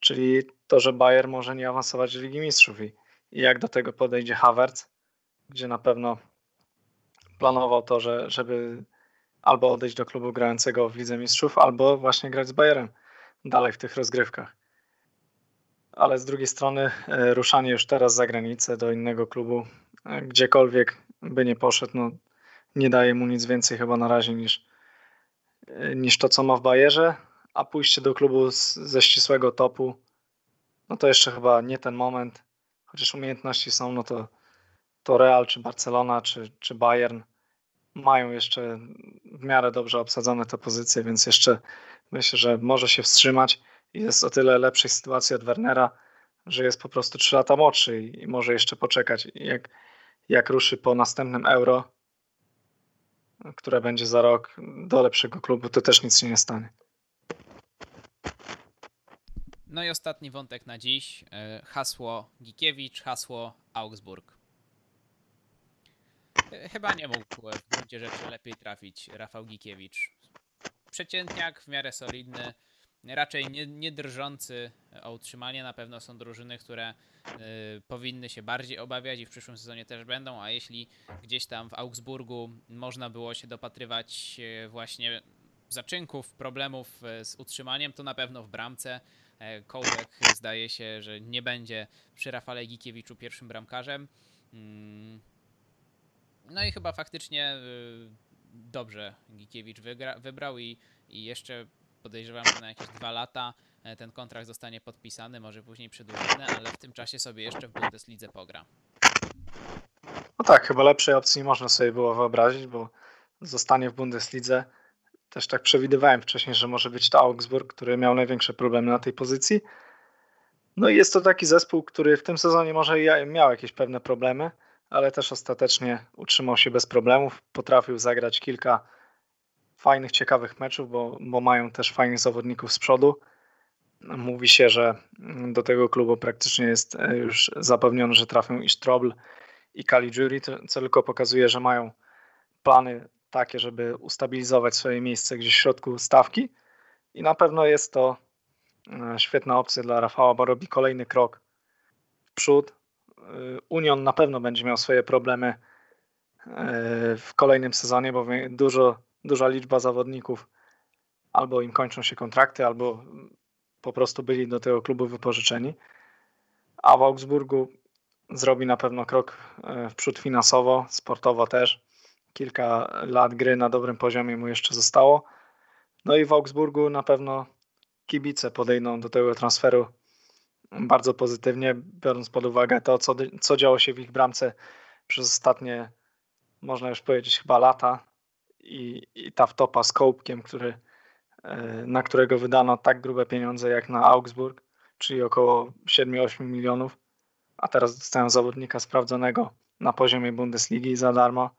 czyli to, że Bayer może nie awansować w Ligi Mistrzów. I jak do tego podejdzie Havertz, gdzie na pewno planował to, że, żeby albo odejść do klubu grającego w Lidze Mistrzów, albo właśnie grać z Bayerem dalej w tych rozgrywkach. Ale z drugiej strony e, ruszanie już teraz za granicę do innego klubu, e, gdziekolwiek by nie poszedł, no, nie daje mu nic więcej chyba na razie niż, e, niż to, co ma w Bayerze, a pójście do klubu z, ze ścisłego topu, no to jeszcze chyba nie ten moment chociaż umiejętności są, no to, to Real, czy Barcelona, czy, czy Bayern mają jeszcze w miarę dobrze obsadzone te pozycje, więc jeszcze myślę, że może się wstrzymać jest o tyle lepszej sytuacji od Wernera, że jest po prostu 3 lata młodszy i, i może jeszcze poczekać. Jak, jak ruszy po następnym euro, które będzie za rok do lepszego klubu, to też nic się nie stanie. No i ostatni wątek na dziś. E, hasło Gikiewicz, hasło Augsburg. E, chyba nie mógł w gruncie rzeczy lepiej trafić Rafał Gikiewicz. Przeciętniak, w miarę solidny, raczej nie, nie drżący o utrzymanie. Na pewno są drużyny, które y, powinny się bardziej obawiać i w przyszłym sezonie też będą, a jeśli gdzieś tam w Augsburgu można było się dopatrywać właśnie zaczynków, problemów z utrzymaniem, to na pewno w bramce E, Kołbek zdaje się, że nie będzie przy Rafale Gikiewiczu pierwszym bramkarzem. No i chyba faktycznie y, dobrze Gikiewicz wybrał i, i jeszcze podejrzewam, że na jakieś dwa lata e, ten kontrakt zostanie podpisany, może później przedłużony, ale w tym czasie sobie jeszcze w Bundeslidze pogra. No tak, chyba lepszej opcji nie można sobie było wyobrazić, bo zostanie w Bundeslidze też tak przewidywałem wcześniej, że może być to Augsburg, który miał największe problemy na tej pozycji. No i jest to taki zespół, który w tym sezonie może miał jakieś pewne problemy, ale też ostatecznie utrzymał się bez problemów. Potrafił zagrać kilka fajnych, ciekawych meczów, bo, bo mają też fajnych zawodników z przodu. Mówi się, że do tego klubu praktycznie jest e, już zapewnione, że trafią i Strobl, i Caligiuri, co tylko pokazuje, że mają plany takie, żeby ustabilizować swoje miejsce gdzieś w środku stawki i na pewno jest to e, świetna opcja dla Rafała, bo robi kolejny krok w przód. E, Union na pewno będzie miał swoje problemy e, w kolejnym sezonie, bo dużo, duża liczba zawodników albo im kończą się kontrakty, albo po prostu byli do tego klubu wypożyczeni. A w Augsburgu zrobi na pewno krok w przód finansowo, sportowo też kilka lat gry na dobrym poziomie mu jeszcze zostało. No i w Augsburgu na pewno kibice podejdą do tego transferu bardzo pozytywnie, biorąc pod uwagę to, co, co działo się w ich bramce przez ostatnie można już powiedzieć chyba lata i, i ta wtopa z Kołpkiem, który, e, na którego wydano tak grube pieniądze jak na Augsburg, czyli około 7-8 milionów, a teraz dostają zawodnika sprawdzonego na poziomie Bundesligi za darmo,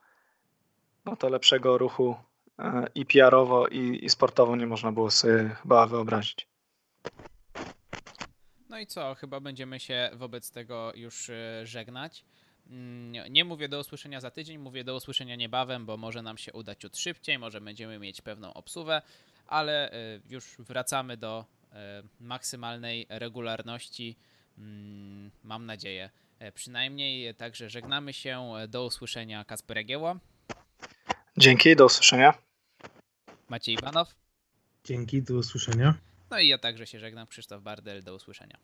no to lepszego ruchu e, i PR-owo i, i sportowo nie można było sobie chyba wyobrazić. No i co, chyba będziemy się wobec tego już e, żegnać. Mm, Nie mówię do usłyszenia za tydzień, mówię do usłyszenia niebawem, bo może nam się udać ciut szybciej, może będziemy mieć pewną obsuwę, ale e, już wracamy do e, maksymalnej regularności. Mm, Mam nadzieję. Przynajmniej także żegnamy się. Do usłyszenia Kasper Jagieło, Dzięki, do usłyszenia. Maciej Iwanow. Dzięki, do usłyszenia. No i ja także się żegnam, Krzysztof Bardel. Do usłyszenia.